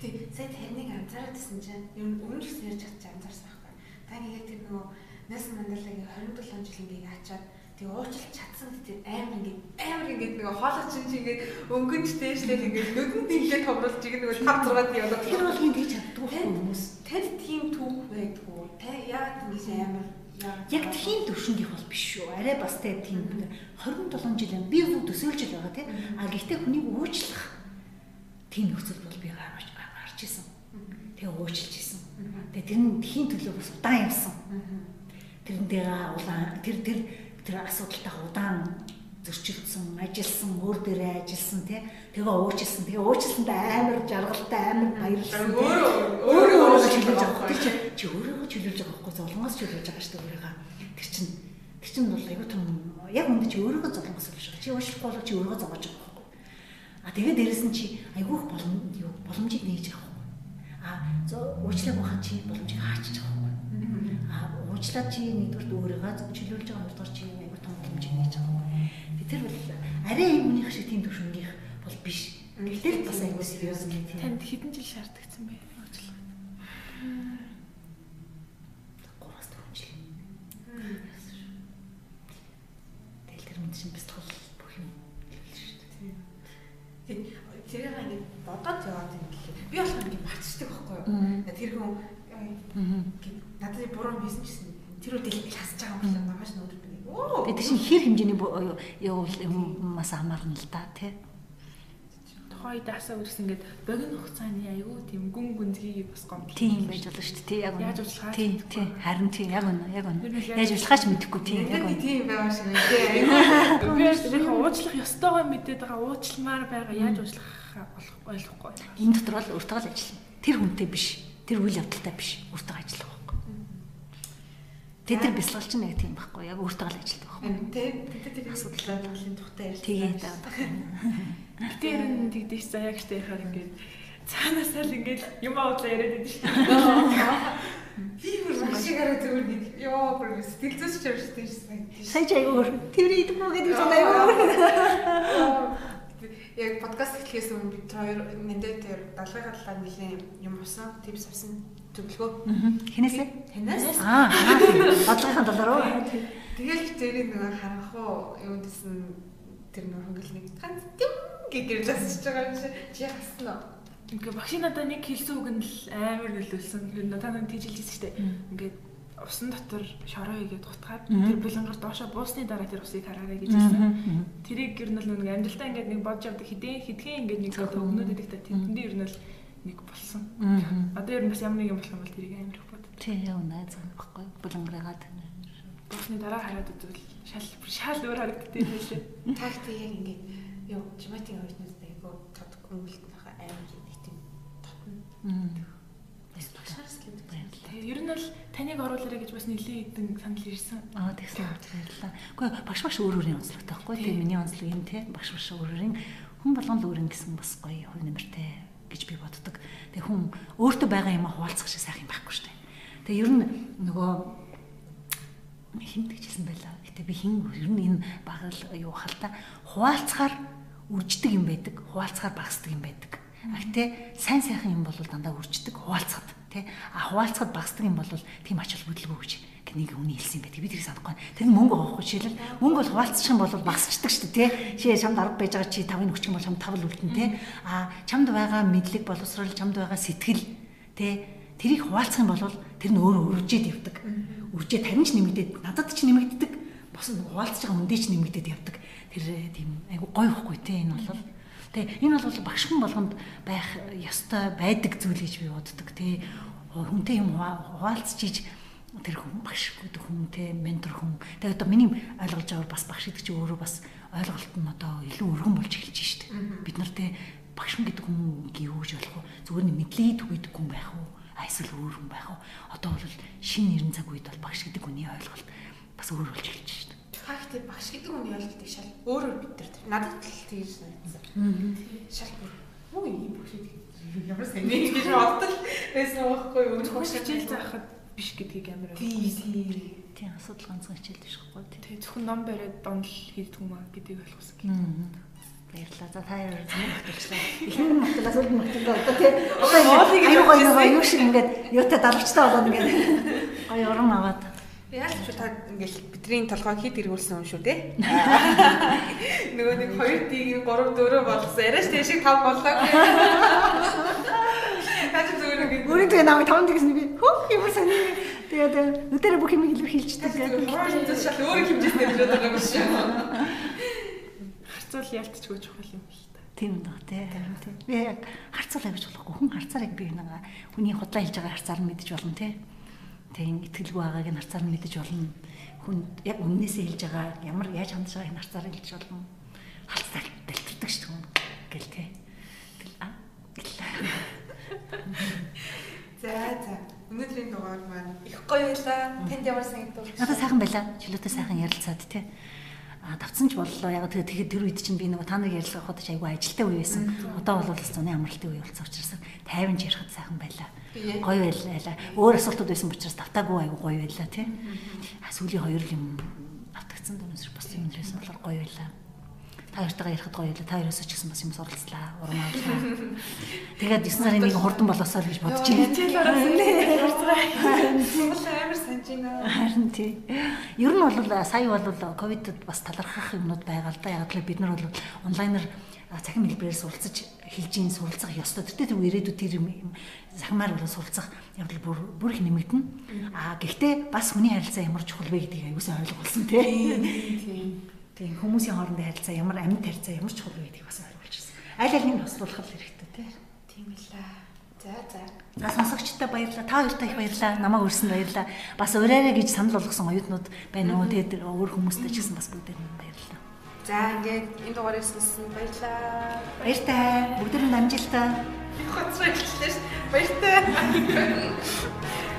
Тий, сая тэрнийг анзаараад байсан чинь ер нь өмнө ч ярьж чадчих анзаарсан байхгүй. Та ингээд тэр нөгөө Nelson Mandela-гийн 27 жил ингээд ачаад тэг уучлах чадсан гэдэг амар ингээд амар ингээд нөгөө хоолой чинь чи ингээд өнгөнч дээшлэл ингээд нүдэнд ингээд томруулж igen нөгөө 5 6 тий одоо тэр бол хин гэж чаддгүй хүмүүс. Тэд тийм түүх байдгүй. Тэ яагаад ингэж амар Яг тийм төвшөндийнх бол биш шүү. Арай бас тэ тийм 27 жил юм. Би юу төсөөлж байгаа тийм. А гэхдээ хүнийг уучлах тийм нөхцөл бол би гарч гарч исэн. Тэгээ уучлж исэн. Тэгээ тэр нь тхийн төлөө бас удаан явсан. Тэрнтэйгээ улаан тэр тэр тэр асуудалтай удаан зөрчилдсөн, ажилласан, өөр дээрээ ажилласан тий. Тэгээ уучлсан. Тэгээ уучлсандаа амар жаргалтай, амар баярлсан. Өөрөө өөрөө чөлөөлж байгаа. Тэр чи чи өөрөө чөлөөлж байгаа байхгүй золонгоос чөлөөлж байгаа шүү дээ өөрийгөө. Тэр чин тэр чин бол айгу том яг үндэ чи өөрийгөө золонгоос болж байгаа. Чи уучлахгүй бол чи өөрийгөө зогоож байгаа байхгүй. А тэгээ дээрэс нь чи айгу их болом юу боломжийг нээж байгаа байхгүй. А уучлаагүй хаа чи боломжийг хаачих байхгүй. А уучлаад чи нэгдүгээр өөрийгөө чөлөөлж байгаа хоёрдугаар чи айгу том боломжийг нээж байгаа тэр бол арай юм хүнийх шиг тийм төвшөнгийнх бол биш. Гэтэл бас аюул сериус гэх тийм. Танд хэдэн жил шаардлагцсан бэ? Уучлах. 3-аас 4 жил. Тэгэл тэр мэд чинь бэлтгэл бүх юм шүү дээ. Тэр ингээд бодоод яваад юм гэлээ. Би болох ингээд марцдаг байхгүй юу? Тэр хүн надад буруу хийсэн гэсэн тэр үедээ л хасж байгаа юм байна. Магаш нөр Тэгээ тийш хэр хэмжээний явуул юмас хамаарна л да тий. Тухайн үед асаа үрс ингээд богино хугацааны аягүй тийм гүн гүнзгий бас гом. Тийм байж болно шүү дээ. Тий яг. Яаж уучлахаа? Тийм тий. Харин тийм яг үнэ. Яг үнэ. Яаж уучлахаач мэдэхгүй тийм яг үнэ. Тийм байгаа тий. Аягүй. Би яг уучлах ёстойгоо мэдээд байгаа уучлмаар байгаа яаж уучлах ойлгохгүй. Энэ дотор бол өөртөө л ажиллана. Тэр хүнтэй биш. Тэр үйл явдалтай биш. Өөртөө ажиллах Тэд нар бясалгалч нэг тийм байхгүй яг өөртөө л ажилтдаг байхгүй. Тийм. Тэд тэр асуудалтай талын тухтай ярьж тэгээд Тэр нь тэгдэж заяа гэжтэй ярихаар ингээд цаанаасаа л ингээд юм уудлаа яриад байдаг шүү. Би бүр маш их арай зүгээр нэг ёо бүр сэтгэл зүйч чирчтэй шээ. Сая ч аягүй тэр идэв мүү гэдэг юм аягүй. Яг подкаст эхлэхээс өмнө бид хоёр нэндээ тэр далгын хадлаа нэлийн юм усан, типс авсан Төглөгөө. Хинээсээ? Хинээс? Аа. Бодлогын доллароо. Тэгэл тэрийг нэг харах уу юу гэсэн тэр нэг хөнгөл нэг ганц тийм гэж засаж байгаа юм чи чи хасна. Ингээ багш надаа нэг хэлсэн үг нь л амар нөлөөлсөн. Та нар тийжилжсэн шүү дээ. Ингээд усан дотор шороо игээд утгаад тэр булангаар доошо буусны дараа тэр усыг хараарай гэж хэлсэн. Тэрийг ер нь л нэг амжилтаа ингээд нэг бодж авдаг хідээ хидхэн ингээд нэг өгнөд идэх та тэндээ ер нь л нэг болсон. Одоо ер нь бас ямар нэг юм болох юм бол тэрийг амар их боддог. Тий, яа унаа зам баггүй. Булангараад. Босны дараа хараад үзвэл шал шал өөр харагддаг юм лээ. Тагтай яг ингээд юу жиматийн орчнуудтай айгу тодгүй үлдэх амар нэг тийм тотно. Тэгээ ер нь бол таныг оруулаад болоорой гэж бас нэлээд хэдэн санал ирсэн. Аа тэгсэн баярлалаа. Гэхдээ багш багш өөр өөрийн онцлогтой байхгүй тийм миний онцлог юм те багш багш өөр өөрийн хүн болгонд өөр юм гэсэн бас гоё хувь нэмэртэй гэж би боддог. Тэгээ хүн өөртөө байгаа юм хуваалцах шиг сайхан байхгүй шүү дээ. Тэгээ ер нь нөгөө хин тэгжсэн байлаа. Гэтэ би хин ер нь энэ багал юу хальта хуваалцахаар үрждэг юм байдаг. Хуваалцахаар багасдаг юм байдаг. А гэтээ сайн сайхан юм бол дандаа үрждэг хуваалцахад тий. А хуваалцахад багасдаг юм бол тийм ач холбогдолгүй гэж нэг үний хэлсэн байдаг. Би тэрийг санахгүй. Тэр нь мөнгө авахгүй жишээлбэл мөнгө бол хуваалцчих юм бол багасчдаг шүү дээ тий. Чи чамд 10 байж байгаа чи 5-ыг өгчих юм бол чамд 5 л үлдэн тий. А чамд байгаа мэдлэг боловсрол чамд байгаа сэтгэл тий. Тэрийг хуваалцах юм бол тэр нь өөрөө үржээд явдаг. Үржээ тарин ч нэмэгдээд надад ч нэмэгддэг. Бос хуваалцаж байгаа үндэ ч нэмэгдээд явдаг. Тэр тийм айгу гоё ихгүй тий энэ бол. Тэгээ энэ бол багш хүн болгонд байх ёстой байдаг зүйл гэж би боддог тий. Хүнтэй юм хуваалцчих тэр хүн багш гэдэг хүн те ментор хүн. Тэгээд одоо миний ойлгож байгаагаар бас багш гэдэг чинь өөрөө бас ойлголт нь одоо илүү өргөн болж эхэлж штэ. Бид нар те багш гэдэг хүн гівж болох уу? Зүгээр нь мэдлэгийг түгээдэг хүн байх уу? Эсвэл өөр хүн байх уу? Одоо бол шинэ 90 цаг үед бол багш гэдэг хүний ойлголт бас өөр болж эхэлж штэ. Фактээ багш гэдэг хүний ойлголтыг шал өөрөөр бид нар надад л тэгж санагдсан. Шал бүр юу юм багш гэдэг ямар сайн нэг гэж бодтол байсан байхгүй юу? Багш хичээл заахад биш гэдгийг амар ойлгосон. Тийм асуудал ганцхан хичээлд биш байхгүй тийм. Тэгээ зөвхөн ном бариад донл хийдэг юм аа гэдгийг ойлгосон гэдэг. Баярлалаа. За та яар зөвхөн баталчлаа. Ихэнх баталаас өлд баталгаа одоо тийм. Одоо аюу гоё юу шиг ингээд юутай далавчтай болоод ингээд гоё урам аваад. Яаж ч та ингээл бидний толгой хит эргүүлсэн юм шүү дээ. Нөгөө нэг 2 дэг 3 4 болгосон. Яриаш тийм шиг 5 боллоо. Яаж зүгээр ингээд Өөрийн тэгээ намайг таван гэсэн би хөөх юм санаа. Тэгээд өдөрөө бүх юм илэрхийлждэг гэдэг. хоорондоо шал өөр хэмжээтэй хэлээд байгаа юм шиг. Харцуул ялтчгүй чухал юм л та. Тийм даа тий. Би яг харцуул авч болохгүй. Хүн харцаар яг би нэг хүний худлаа хэлж байгаа харцаар нь мэдэж болно тий. Тийм итгэлгүй байгааг нь харцаар нь мэдэж болно. Хүн яг өмнөөсөө хэлж байгаа ямар яаж хандж байгааг нь харцаар хэлж болно. Харцаар дэлтэрдэг шүү дээ. Гэл тий. Тэгэл а. За за. Өнөөдрийн дугаар маань их гоё байлаа. Танд ямар санагдав? Надад сайхан байлаа. Чөлөөтэй сайхан ярилцаад тий. А давцсан ч боллоо. Яг тэгээд тэр үед чинь би нөгөө та нарыг ярилцахад ч айгүй ажилтаа үе байсан. Одоо бол бас зуны амралтын үе болсон учраас тайван ярихад сайхан байлаа. Гоё байлаа. Өөр асуултууд байсан учраас давтаагүй айгүй гоё байлаа тий. Сүүлийн хоёр юм автагдсан дөрөс бас юм байсан болохоор гоё байлаа. Та хоёртойгоо ярихад гоё байлаа. Та хоёроос ч гэсэн бас юм суралцлаа. Урам авлаа. Тэгээд 9 сарын нэг хурдан болоосоо л гэж бодож байна. Орсон. Монгол амар санаж байна. Харин тий. Ер нь бол сая бол ковидд бас талархах юмнууд байгаа л да. Яг л бид нар бол онлайнаар цахим хэлбэрээр суралцаж хэлж ийн суралцах ёстой. Тэр тэр ирээдүйд тэр юм захимаар бол суралцах явдал бүр бүр их нэмэгдэнэ. Аа гэхдээ бас хүний харилцаа ямар чухал вэ гэдгийг аюулсаа ойлгуулсан тий. Тийм хүмүүсийн хоорондын харилцаа ямар амьд харилцаа ямар чухал вэ гэдгийг бас ойлгуулчихсан. Аль аль нь туслуулах хэрэгтэй тий. Тийм байлаа. За за. За сонсогчтой баярлалаа. Та хоёртай их баярлалаа. Намайг өрсөнд баярлалаа. Бас ураарай гэж санал болгосон оюутнууд байна уу? Тэгээд өөр хүмүүстэй ч гэсэн бас бүгдээр нь баярлалаа. За ингээд энэ дугаарыг сонссон баярлаа. Баяртай. Бүгдээр нь амжилттай. Хоцроо хэлчихлээ ш. Баяртай.